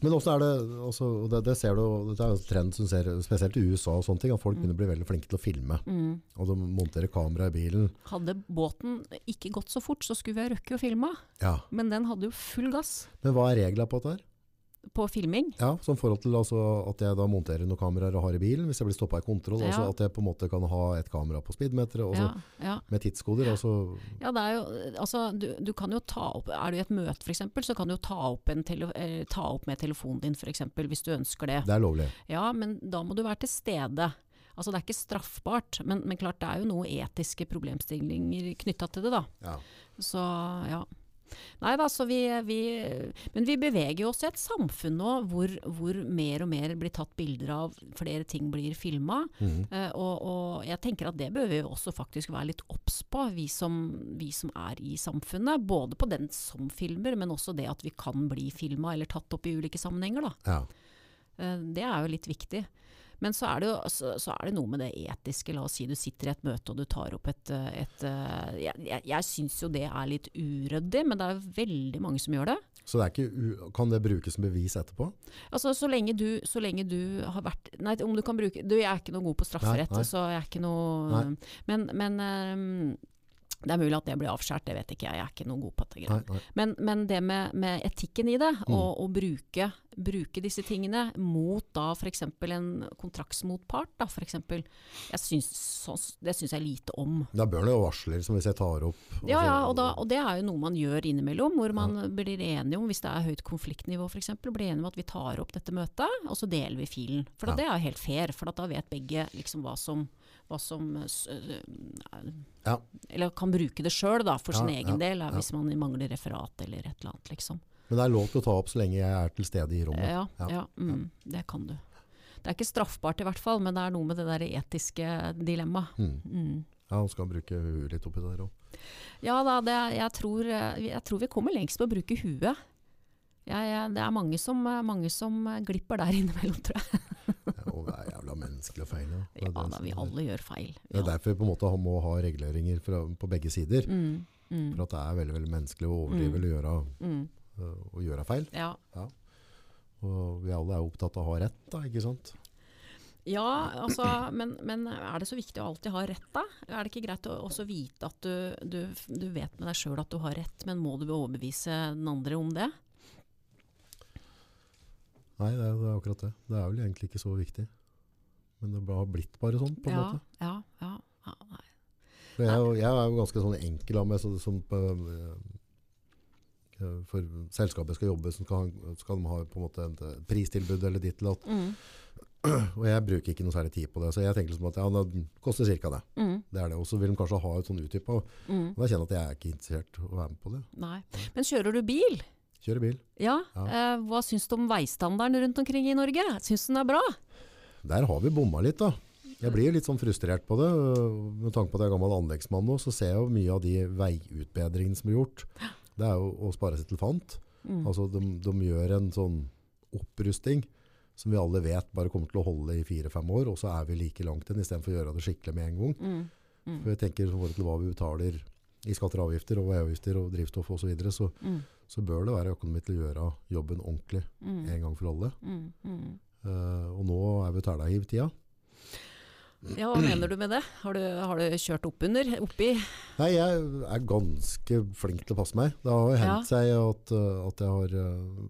Men også er det, også, det, det ser du, det er en trend som ser, spesielt i USA og sånne ting, at folk begynner å bli veldig flinke til å filme. mm. Og de monterer kamera i bilen. Hadde båten ikke gått så fort, så skulle vi ha røkket å filme. Ja. Men den hadde jo full gass Men hva er reglene på dette her? På filming. Ja, som forhold til altså, at jeg da monterer noen kameraer og har i bilen, hvis jeg blir stoppet i kontroll, Ja. altså at jeg på en måte kan ha et kamera på speedmeteret, Ja, ja. med tidskoder, altså, Ja, det er jo, altså, du, du kan jo ta opp, Er du i et møte f.eks., så kan du jo ta opp, en tele, eh, ta opp med telefonen din f.eks., hvis du ønsker det. det er lovlig. Ja, men da må du være til stede. Altså Det er ikke straffbart, men, men klart det er jo noen etiske problemstillinger knytta til det. da. Ja. Så ja. Nei da, så vi, vi Men vi beveger oss i et samfunn nå hvor, hvor mer og mer blir tatt bilder av, flere ting blir filma. Mm. Uh, og, og jeg tenker at det bør vi også faktisk være litt obs på, vi som, vi som er i samfunnet. Både på den som filmer, men også det at vi kan bli filma eller tatt opp i ulike sammenhenger. da. ja. Uh, Det er jo litt viktig. Men så er, det jo, så, så er det noe med det etiske. La oss si du sitter i et møte og du tar opp et, et eh, Jeg, jeg, jeg syns jo det er litt uryddig, men det er veldig mange som gjør det. Så det ikke, kan det brukes som bevis etterpå? Altså, så lenge du, så lenge du har vært Nei, om du kan bruke du, Jeg er ikke noe god på strafferett, Nei, nei. så jeg er ikke noe Nei. Men, men ehm, det er mulig at det blir avskjært, det vet ikke jeg. Jeg er ikke noe god på dette. Nei, nei. Men, men det med, med etikken i det, Mm. og å bruke, bruke disse tingene mot da f.eks. en kontraktsmotpart, da f.eks. Jeg syns, så, det syns jeg lite om. Da bør det jo varsler, som hvis jeg tar opp. Ja, ja, altså- og, da, og det er jo noe man gjør innimellom, hvor man blir enige om, hvis det er høyt konfliktnivå f.eks., blir enige om at vi tar opp dette møtet, og så deler vi filen. For Ja. det er jo helt fair, for da vet begge liksom hva som, hva som s- øh, Ja. Eller kan bruke det sjøl, da, for Ja, sin egen ja, del, hvis man mangler referat eller et eller annet, liksom. Men det er lov til å ta opp så lenge jeg er til stede i rommet. Ja, mm, det kan du. Det er ikke straffbart i hvert fall, men det er noe med det der etiske dilemmaet. Mm. Mm. Ja, han skal bruke huet litt oppi der òg. Ja da, det, jeg, tror, eh, jeg tror vi kommer lengst med å bruke huet. Jeg, jeg, det er mange som, mange som glipper der innimellom, tror jeg. Og det er jævla menneskelig å feile. Ja det da, vi alle gjør feil. Det er derfor vi på en måte må ha reguleringer fra, på begge sider. Mm, mm, For at det er veldig veldig menneskelig å overdrive Mm. eller gjøre, mm, øh, å gjøre feil. ja. Og vi alle er opptatt av å ha rett, da, ikke sant? Ja, altså, men, men er det så viktig å alltid ha rett, da? Er det ikke greit å også vite at du, du, du vet med deg sjøl at du har rett, men må du overbevise den andre om det? Nei, det er, det er akkurat det. Det er vel egentlig ikke så viktig. Men det har blitt bare sånn, på en ja, måte. ja, ja, ja, nei. For jeg, jeg er jo ganske sånn enkel av meg, så, som på, øh, for selskapet skal jobbe, så skal, skal de ha på en måte et pristilbud eller ditt eller datt. Mm, Og jeg bruker ikke noe særlig tid på det, så jeg tenker liksom at ja, det koster cirka det. mm, Det det. Og så vil de kanskje ha et sånn utdypa, og mm, da kjenner jeg at jeg er ikke interessert i å være med på det. nei. Men kjører du bil? Kjører bil. Ja. Ja. Eh, hva syns du om veistandarden rundt omkring i Norge? Syns du den er bra? Der har vi bomma litt, da. Jeg blir litt sånn frustrert på det. Med tanke på at jeg er gammel anleggsmann nå, så ser jeg jo mye av de veiutbedringene som blir gjort. Det er jo å spare seg til fant. Mm. Altså, de, de gjør en sånn opprusting som vi alle vet bare kommer til å holde i fire-fem år, og så er vi like langt igjen, istedenfor å gjøre det skikkelig med en gang. Mm. Mm. For jeg tenker forhold til hva vi betaler i skatter og avgifter, og veiavgifter og drivstoff osv., så, videre, så Mm. så bør det være økonomi til å gjøre jobben ordentlig Mm. en gang for alle. Eh, og nå er vi tælahiv-tida. Ja, hva mener du med det? Har du, har du kjørt oppunder? Oppi? Nei, jeg er ganske flink til å passe meg. Det har hendt seg at, uh, at jeg har uh,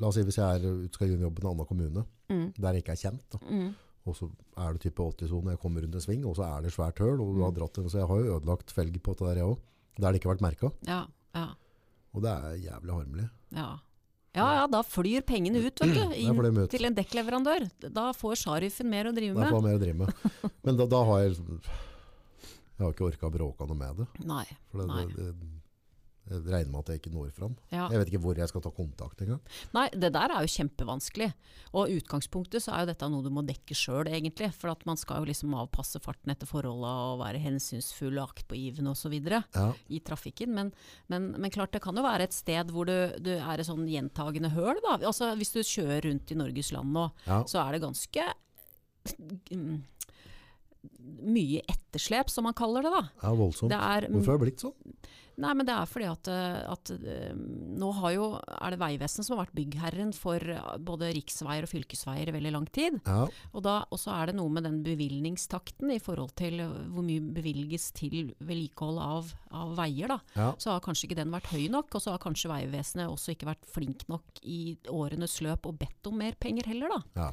La oss si hvis jeg er, skal gjøre en jobb i en annen kommune, Mm. der jeg ikke er kjent. Mm. og så er det type 80-sone, jeg kommer rundt en sving, og så er det svært høl, og du har Mm. dratt den, så jeg har jo ødelagt felg på det der jeg òg. Der det ikke har vært merka. Ja, ja, Og det er jævlig harmelig. ja. Ja, ja, da flyr pengene ut, vet du. Inn til en dekkleverandør. Da får sharifen mer å drive med. Da får jeg mer å drive med. Men da, da har jeg liksom Jeg har ikke orka å bråke noe med det. Nei. For det, Nei. det, det, jeg regner med at jeg ikke når fram. Ja. Jeg vet ikke hvor jeg skal ta kontakt engang. Nei, det der er jo kjempevanskelig. Og i utgangspunktet så er jo dette noe du må dekke sjøl, egentlig. For at man skal jo liksom avpasse farten etter forholda og være hensynsfull og aktpågivende osv. Ja. i trafikken. Men, men, men klart det kan jo være et sted hvor du, du er et sånn gjentagende høl. Da. Altså, hvis du kjører rundt i Norges land nå, Ja. så er det ganske mm, mye etterslep, som man kaller det. da. Ja, voldsomt. Det er, Hvorfor har det blitt sånn? Nei, men det er fordi at, at eh, nå har jo, er det Vegvesenet som har vært byggherren for eh, både riksveier og fylkesveier i veldig lang tid. Ja, Og da- og så er det noe med den bevilgningstakten i forhold til eh, hvor mye bevilges til vedlikehold av, av veier. da. ja. Så har kanskje ikke den vært høy nok, og så har kanskje Vegvesenet også ikke vært flink nok i årenes løp og bedt om mer penger heller, da. ja.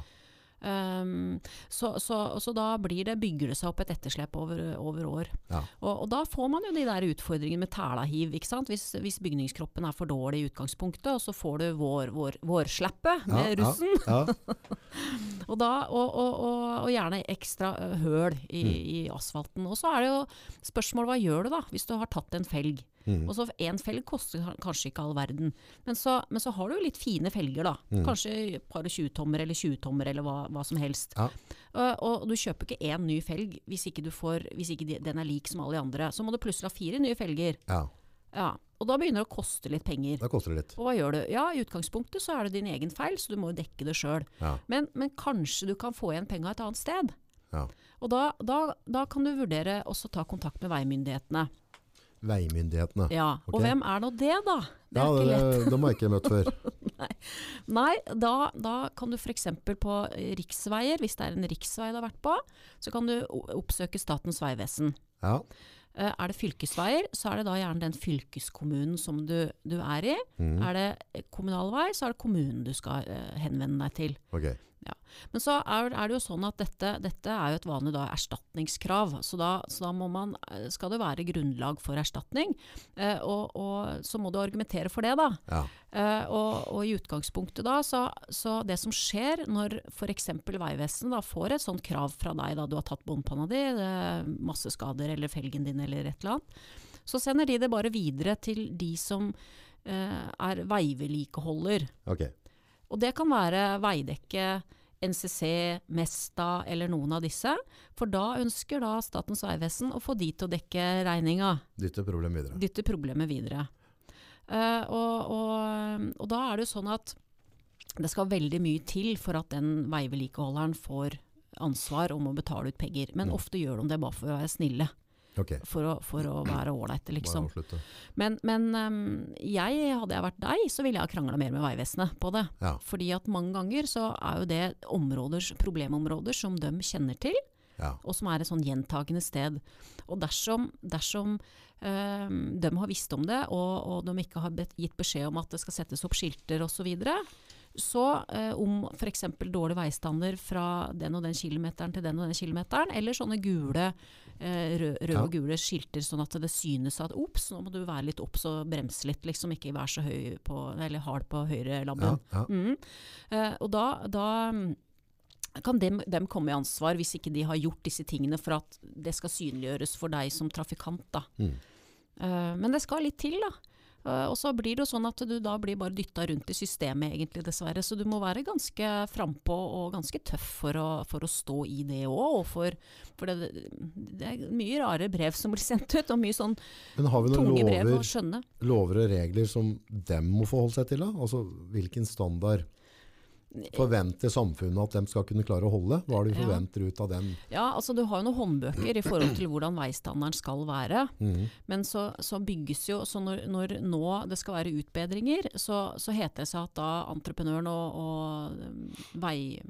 Um, så, så, så da blir det, bygger det seg opp et etterslep over, over år. Ja. Og, og da får man jo de der utfordringene med tælahiv, ikke sant? Hvis, hvis bygningskroppen er for dårlig i utgangspunktet, og så får du vår, vår, vårslappet med ja, russen, Ja, og, da, og, og, og, og gjerne ekstra høl i, Mm. i asfalten. Og så er det jo spørsmål hva gjør du da, hvis du har tatt en felg? Mm. Og så Én felg koster kanskje ikke all verden, men så, men så har du jo litt fine felger. da. Mm. Kanskje et par og 20-tommer eller 20-tommer eller hva, hva som helst. Ja. Og, og du kjøper ikke én ny felg hvis ikke, du får, hvis ikke den er lik som alle de andre. Så må du plutselig ha fire nye felger. ja. Ja, Og da begynner det å koste litt penger. Da koster det litt. Og hva gjør du? Ja, i utgangspunktet så er det din egen feil, så du må jo dekke det sjøl. Ja. Men, men kanskje du kan få igjen penga et annet sted. Ja. Og da, da, da kan du vurdere også ta kontakt med veimyndighetene. Veimyndighetene. Ja, okay? Og hvem er nå det, da? Det Ja, er ikke lett. det, må har jeg ikke møtt før. Nei, da, da kan du f.eks. på riksveier, hvis det er en riksvei du har vært på, så kan du oppsøke Statens vegvesen. Ja. Eh, Er det fylkesveier, så er det da gjerne den fylkeskommunen som du, du er i. Mm. Er det kommunal vei, så er det kommunen du skal eh, henvende deg til. Ok. Men så er, er det jo sånn at dette, dette er jo et vanlig da, erstatningskrav, så da, så da må man, eh, skal det være grunnlag for erstatning. Eh, og, og så må du argumentere for det, da. Ja. Eh, og, og i utgangspunktet da, så, så det som skjer når f.eks. Vegvesenet da får et sånt krav fra deg, da du har tatt båndpanna di, masse skader eller felgen din eller et eller annet, så sender de det bare videre til de som eh, er veivedlikeholder. Ok. Og det kan være Veidekke, NCC, Mesta eller noen av disse. For da ønsker da Statens vegvesen å få de til å dekke regninga. Dytte problemet videre. Dytte problemet videre. Uh, og, og, og da er det jo sånn at det skal veldig mye til for at den veivedlikeholderen får ansvar om å betale ut penger. Men Mm. ofte gjør de det bare for å være snille. Ok. For å, for å være ålreit, liksom. Men, men um, jeg, hadde jeg vært deg, så ville jeg ha krangla mer med Vegvesenet på det. Ja. Fordi at mange ganger så er jo det områder, problemområder som de kjenner til, Ja. og som er et sånn gjentagende sted. Og dersom, dersom øh, de har visst om det, og, og de ikke har gitt beskjed om at det skal settes opp skilter osv., så, eh, om f.eks. dårlig veistandard fra den og den kilometeren til den og den kilometeren, eller sånne gule, eh, røde rød og gule skilter sånn at det synes at ops, nå må du være litt obs og bremse litt, liksom ikke være så høy på, eller hard på høyrelabben. Ja. ja. Mm. Eh, og da, da kan dem, dem komme i ansvar hvis ikke de har gjort disse tingene for at det skal synliggjøres for deg som trafikant. Mm. Eh, men det skal litt til, da. Eh, og så blir det jo sånn at du da blir bare dytta rundt i systemet, egentlig, dessverre. Så du må være ganske frampå og ganske tøff for å, for å stå i det òg. For, for det, det er mye rare brev som blir sendt ut, og mye sånn Men har vi noen tunge brev å lover, skjønne. lover og regler som dem må forholde seg til? Da? Altså, hvilken standard forventer samfunnet at de skal kunne klare å holde? Hva er det du Ja. forventer ut av den? Ja, altså Du har jo noen håndbøker i forhold til hvordan veistandarden skal være. Mhm. Men så, så bygges jo Så når, når nå det skal være utbedringer, så, så heter det seg at da entreprenøren og, og vei,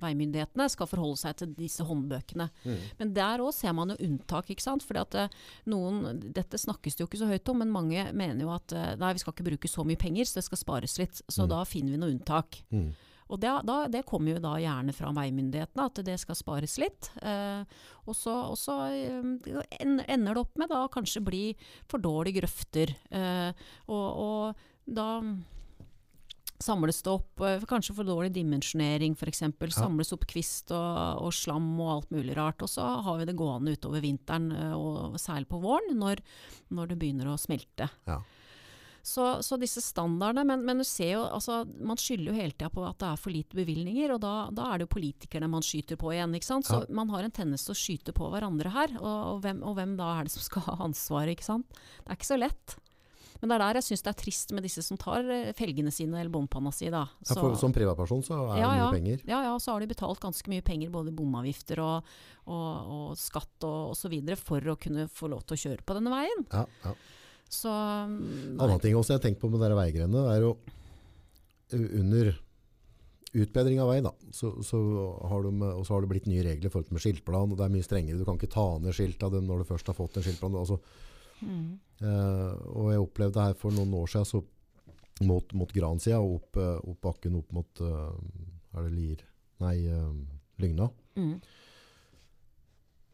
veimyndighetene skal forholde seg til disse håndbøkene. Mhm. Men der òg ser man jo unntak, ikke sant. Fordi at eh, noen Dette snakkes det jo ikke så høyt om, men mange mener jo at eh, nei, vi skal ikke bruke så mye penger, så det skal spares litt. Så Mm. da finner vi noe unntak. Og det, da, det kommer jo da gjerne fra veimyndighetene, at det skal spares litt. Eh, og så, og så eh, ender det opp med da kanskje bli for dårlige grøfter. Eh, og, og da samles det opp kanskje for dårlig dimensjonering f.eks. Samles opp kvist og, og slam og alt mulig rart. Og så har vi det gående utover vinteren, og særlig på våren, når, når det begynner å smelte. Ja. Så, så disse standardene, men, men du ser jo, altså, man skylder jo hele tida på at det er for lite bevilgninger, og da, da er det jo politikerne man skyter på igjen. ikke sant? Så Ja. man har en tendens til å skyte på hverandre her, og, og, hvem, og hvem da er det som skal ha ansvaret, ikke sant. Det er ikke så lett. Men det er der jeg syns det er trist med disse som tar eh, felgene sine eller båndpanna si, da. Ja, for, som privatperson så er det Ja, mye ja. penger. Ja, ja, så har de betalt ganske mye penger, både bomavgifter og, og, og skatt og osv., for å kunne få lov til å kjøre på denne veien. Ja, ja. Så. Annen ting også jeg har tenkt på med dere veigreiene, er jo under utbedring av vei, da, så, så, har de, og så har det blitt nye regler i forhold til med skiltplan, og det er mye strengere. Du kan ikke ta ned skilta når du først har fått en skiltplan. Altså, Mm. eh, og jeg opplevde her for noen år siden, så mot, mot Gransida og opp, eh, opp bakken opp mot eh, Er det Lier? Nei, eh, Lygna. Mm.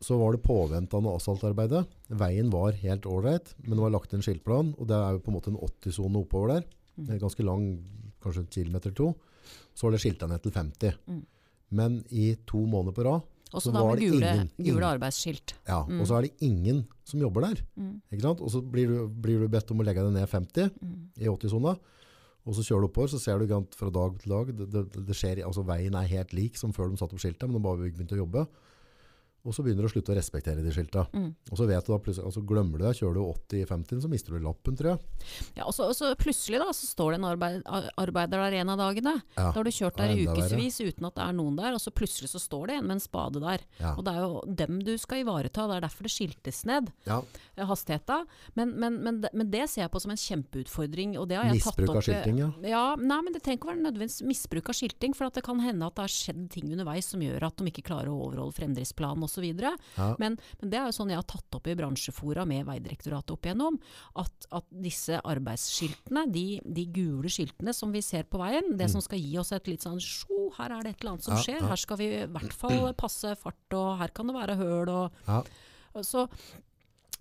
Så var det påventende asfaltarbeidet. Veien var helt ålreit, men det var lagt en skiltplan, og det er jo på en måte en 80-sone oppover der. Mm. Ganske lang, kanskje en kilometer eller to. Så var det skilta ned til 50. Mm. Men i to måneder på rad, Også Så da var med det gule, ingen- gule arbeidsskilt. ja, Mm. og så er det ingen som jobber der. Mm. Og så blir du, blir du bedt om å legge deg ned 50 Mm. i 80-sona, og så kjører du oppover, så ser du fra dag til dag, det, det, det skjer, altså veien er helt lik som før de satte opp skiltet, men de bare begynt å jobbe. Og så begynner du å slutte å respektere de skilta. Mm. Og så vet du da plutselig, altså glemmer du deg, kjører du 80 i 50, så mister du lappen, tror jeg. Ja, og så, og så plutselig da, så står det en arbeid, arbeider der en av dagene. Ja, Da har du kjørt er der i ukevis uten at det er noen der, og så plutselig så står det en med en spade der. Ja. Og det er jo dem du skal ivareta, det er derfor det skiltes ned. Ja, eh, hastigheta. Men, men, men, det- men det ser jeg på som en kjempeutfordring. Og det har jeg tatt Misbruk av opp, eh, skilting, ja. Ja, nei, men Det trenger ikke å være nødvendigvis misbruk av skilting. For at det kan hende at det har skjedd ting underveis som gjør at de ikke klarer å overholde fremdriftsplanen osv. Ja. Men, men det er jo sånn jeg har tatt opp i bransjefora med Vegdirektoratet opp igjennom. At, at disse arbeidsskiltene, de, de gule skiltene som vi ser på veien, det som skal gi oss et litt sånn sjo, her er det et eller annet som Mm. Skjer. Her skal vi i hvert fall passe fart, og her kan det være høl. og Ja. så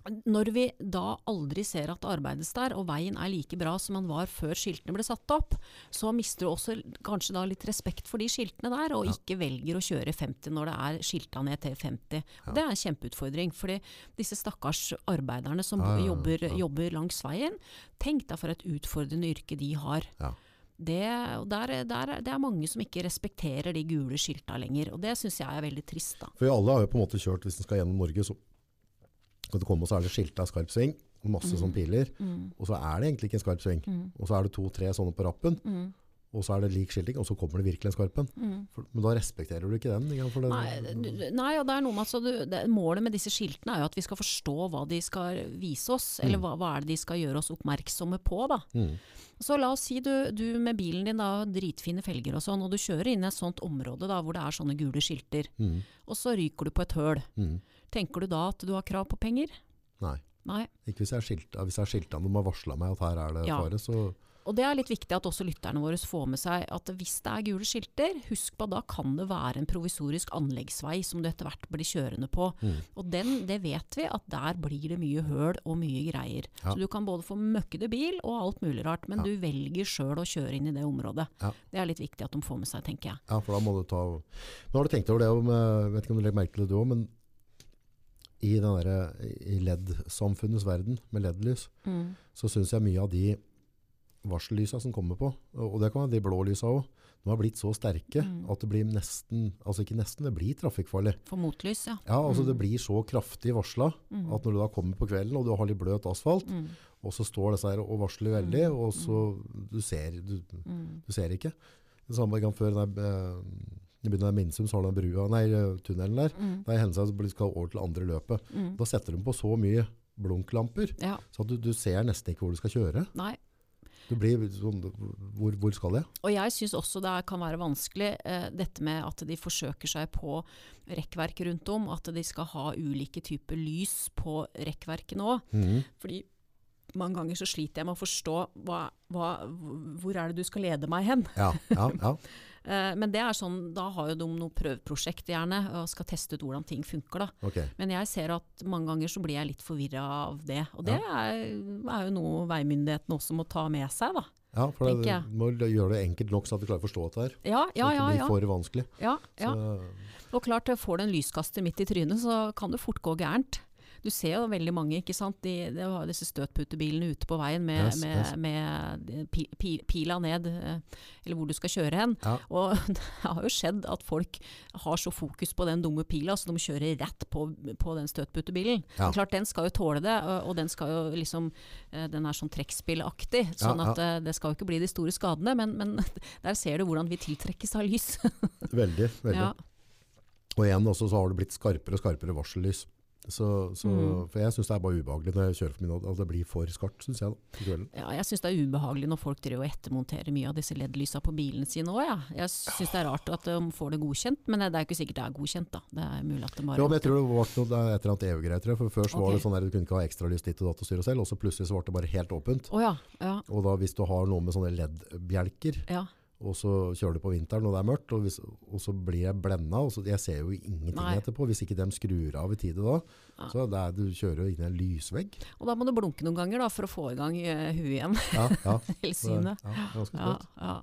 når vi da aldri ser at det arbeides der, og veien er like bra som den var før skiltene ble satt opp, så mister du også kanskje da litt respekt for de skiltene der, og ikke velger å kjøre 50 når det er skilta ned til 50. Ja. Det er en kjempeutfordring, fordi disse stakkars arbeiderne som Ja, ja, ja, jobber, ja. jobber langs veien, tenk deg for et utfordrende yrke de har. Ja. Det, der, der, det er mange som ikke respekterer de gule skilta lenger, og det syns jeg er veldig trist. da. For alle har jo på en måte kjørt, hvis en skal gjennom Norge, så kan du komme, og så er det skilta skarp sving, og masse sånne piler, og så er det egentlig ikke en skarp sving. Og så er det to-tre sånne på rappen, og så er det lik skilting, og så kommer det virkelig en skarpen. For, men da respekterer du ikke den. ikke det, Nei, nei, og det er noe med at så du, det, Målet med disse skiltene er jo at vi skal forstå hva de skal vise oss, eller hva, hva er det de skal gjøre oss oppmerksomme på. da. Mm. Så la oss si du, du med bilen din da, har dritfine felger og sånn, og du kjører inn i et sånt område da, hvor det er sånne gule skilter, Mm. og så ryker du på et høl. Mm. Tenker du da at du har krav på penger? Nei. Nei. Ikke hvis jeg har skilta, hvis jeg har skilta, noen har varsla meg at her er det Ja. fare, så Og det er litt viktig at også lytterne våre får med seg at hvis det er gule skilter, husk på at da kan det være en provisorisk anleggsvei som du etter hvert blir kjørende på. Mm. Og den, det vet vi at der blir det mye høl og mye greier. Ja. Så du kan både få møkkede bil og alt mulig rart, men Ja. du velger sjøl å kjøre inn i det området. Ja. Det er litt viktig at de får med seg, tenker jeg. Ja, for da må du ta Nå har du tenkt over det om jeg Vet ikke om du legger merke til det du òg, men i, i LED-samfunnets verden med LED-lys, så syns jeg mye av de varsellysa som kommer på, og det kan være de blå lysa òg, de har blitt så sterke Mm. at det blir nesten Altså ikke nesten, det blir trafikkfarlig. For motlys, ja. Ja, altså Mm. Det blir så kraftig varsla Mm. at når du da kommer på kvelden og du har litt bløt asfalt, Mm. og så står disse her og varsler veldig, og så du ser, du, Mm. du ser ikke. Det samme gang før den der, eh, i begynnelsen av Minsum så har du den brua, nei, tunnelen der. Mm. Det er at som skal over til andre løpet. Mm. Da setter de på så mye blunklamper, Ja. så at du, du ser nesten ikke hvor du skal kjøre. Nei. Du blir sånn, hvor, hvor skal jeg? Og jeg syns også det kan være vanskelig eh, dette med at de forsøker seg på rekkverk rundt om. At de skal ha ulike typer lys på rekkverket nå. Mm. Fordi mange ganger så sliter jeg med å forstå hva, hva, hvor er det du skal lede meg hen. Ja, ja, ja. Eh, men det er sånn, da har jo de noe prøveprosjekt gjerne, og skal teste ut hvordan ting funker. da. Okay. Men jeg ser at mange ganger så blir jeg litt forvirra av det. Og det er, er jo noe veimyndighetene også må ta med seg, da. Ja, for det, du må gjøre det enkelt nok så at du klarer å forstå dette her. Ja, ja, ja, så det ikke blir for vanskelig. ja, ja. Så, Og klart, får du en lyskaster midt i trynet, så kan det fort gå gærent. Du ser jo veldig mange, ikke sant. De, de har disse støtputebilene ute på veien med, Yes, med, yes. med pi, pi, pila ned, eh, eller hvor du skal kjøre hen. ja. Og det har jo skjedd at folk har så fokus på den dumme pila, så de kjører rett på, på den støtputebilen. Ja. Klart, den skal jo tåle det, og, og den skal jo liksom eh, Den er sånn trekkspillaktig, sånn Ja, at eh, det skal jo ikke bli de store skadene. Men, men der ser du hvordan vi tiltrekkes av lys. Veldig. veldig. ja. Og igjen også så har det blitt skarpere og skarpere varsellys. Så, så, Mm. For jeg syns det er bare ubehagelig når jeg kjører for min at det blir for skarpt, syns jeg. da. Ja, jeg syns det er ubehagelig når folk driver og ettermonterer mye av disse LED-lysa på bilene sine òg, ja. Jeg syns det er rart at de får det godkjent, men det er ikke sikkert det er godkjent, da. Det er mulig at de bare Ja, men jeg tror det var et eller annet EU-greier. For før okay. var det sånn at du kunne ikke ha ekstralys dit og datt og styre selv, og så plutselig så ble det bare helt åpent. Oh, ja. Ja. Og da hvis du har noe med sånne LED-bjelker, ja. Og så kjører du på vinteren og det er mørkt, og, hvis, og så blir jeg blenda, jeg ser jo ingenting Nei. etterpå, hvis ikke de skrur av i tide da. Ja. Så det er, du kjører jo inn i en lysvegg. Og da må du blunke noen ganger da, for å få i gang eh, huet igjen. Ja, ja. Eller det- synet. ja, er ganske sprøtt. ja.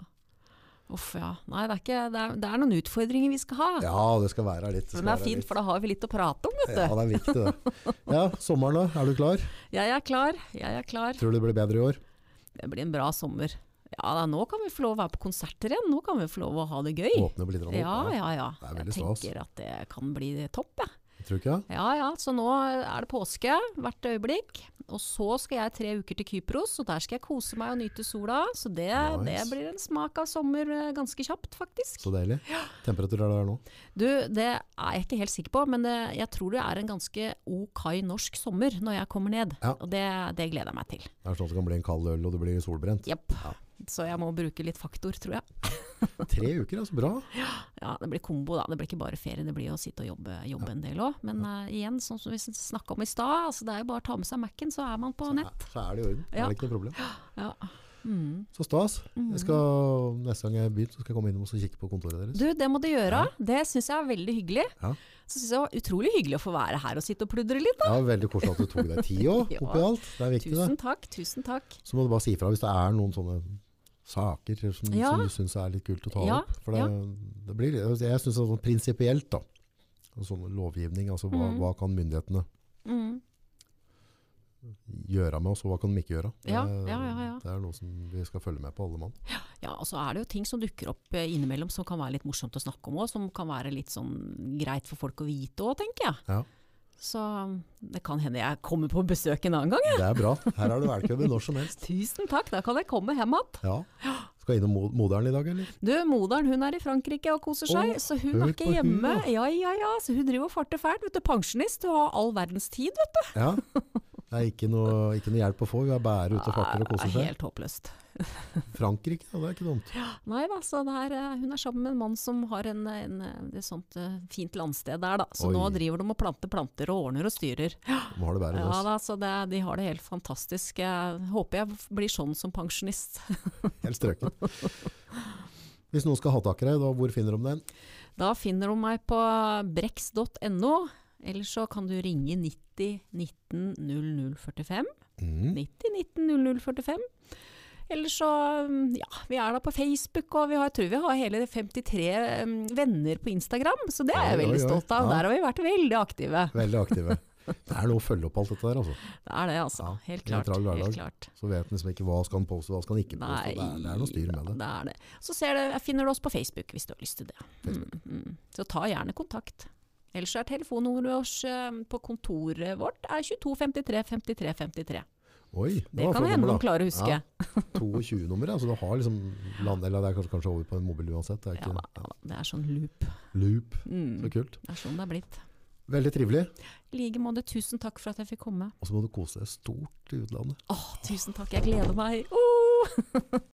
Uff, ja. Nei, det er, ikke, det, er, det er noen utfordringer vi skal ha. Ja, det skal være litt. Men det er fint, for da har vi litt å prate om, vet du. Ja, det er viktig det. Ja, sommeren da, er du klar? Jeg er klar. Jeg er klar. Tror du det blir bedre i år? Det blir en bra sommer. Ja, da, nå kan vi få lov å være på konserter igjen. Nå kan vi få lov å ha det gøy. Åpne litt? opp, Ja, ja, ja. Jeg tenker at det kan bli topp, jeg. Tror du ikke? Ja ja, så nå er det påske hvert øyeblikk. Og så skal jeg tre uker til Kypros, og der skal jeg kose meg og nyte sola. Så det, Nice. det blir en smak av sommer eh, ganske kjapt, faktisk. Så deilig. Temperatur er det her nå? Du, det er jeg ikke helt sikker på, men det, jeg tror det er en ganske ok norsk sommer når jeg kommer ned. Ja. Og det, det gleder jeg meg til. Det er sånn at det kan bli en kald øl og du blir solbrent. Jepp. Så jeg må bruke litt faktor, tror jeg. Tre uker, altså bra. Ja, det blir kombo, da. Det blir ikke bare ferie, det blir å sitte og jobbe, jobbe en del òg. Men eh, igjen, sånn som vi snakka om i stad, altså det er jo bare å ta med seg Mac-en, så er man på nett. Så er det i orden. Ja. Det er ikke noe problem. Ja. Mm. Så stas. Jeg skal, neste gang jeg begynner, så skal jeg komme innom og kikke på kontoret deres. Du, det må du gjøre. Det syns jeg er veldig hyggelig. Ja. Så syns jeg det var utrolig hyggelig å få være her og sitte og pludre litt. Da. Ja, Veldig koselig at du tok deg tid òg, Ja. oppi alt. Det er viktig, det. Tusen takk, tusen takk. Så må du bare si ifra hvis det er noen sånne saker som, Ja. som du syns er litt kult å ta Ja, opp. For det, det blir, jeg syns sånn prinsipielt, da. Sånn lovgivning, altså hva, Mm. hva kan myndighetene Mm. gjøre med oss, og hva kan de ikke gjøre? Det, Ja, ja, ja, ja. det er noe som vi skal følge med på, alle mann. Ja, og så er det jo ting som dukker opp eh, innimellom som kan være litt morsomt å snakke om òg, som kan være litt sånn greit for folk å vite òg, tenker jeg. Ja. Så det kan hende jeg kommer på besøk en annen gang. Ja. Det er bra. Her er du velkommen når som helst. Tusen takk, da kan jeg komme hjem igjen. Ja. Skal innom mo- moderen i dag, eller? Du, moderen hun er i Frankrike og koser seg, oh, så hun er ikke hjemme. hun, hjemme. ja, ja, ja, så hun driver og farter fælt. Vet du, pensjonist, hun har all verdens tid, vet du. Ja. Det er ikke noe, ikke noe hjelp å få. Vi er bare ute og farter og koser er seg. Helt håpløst. Frankrike, da, det er ikke dumt. Nei da, så er, eh, hun er sammen med en mann som har en, en, et sånt eh, fint landsted der, da. Så Oi. nå driver de og planter planter og ordner og styrer. De har det bedre enn Ja da, så det, de har det helt fantastisk. Jeg håper jeg blir sånn som pensjonist. Helt strøken. Hvis noen skal ha tak i deg, da, hvor finner de den? Da finner de meg på brex.no, eller så kan du ringe 90 19 0045. Mm. 90 19 0045. Eller så, mm, ja, vi er da på Facebook, og vi har, jeg tror vi har hele 53 mm, venner på Instagram, så det er jeg veldig stolt av. Ja. Der har vi vært veldig aktive. Veldig aktive. Det er noe å følge opp alt dette der, altså. Det er det, altså. Ja, Helt klart. hverdag. Helt klart. Så vet en liksom ikke hva skal han poste, hva skal han ikke poste. Nei, Det er, det er noe styr med det. det er det. Så ser du, jeg finner du oss på Facebook hvis du har lyst til det. Mm, mm. Så ta gjerne kontakt. Ellers er telefonnummeret vårt eh, på kontoret vårt er 22 53 53 53. Oi, det, Det kan hende noen klarer å huske. Ja. 22 nummer, altså du har liksom landdelen der er kanskje, kanskje over på en mobil uansett. Det er Ja, ikke da, ja, det er sånn loop. loop. Mm. Så kult. Det er sånn det er blitt. Veldig trivelig. I like måte, tusen takk for at jeg fikk komme. Og så må du kose deg stort i utlandet. Åh, tusen takk, jeg gleder meg. Åh!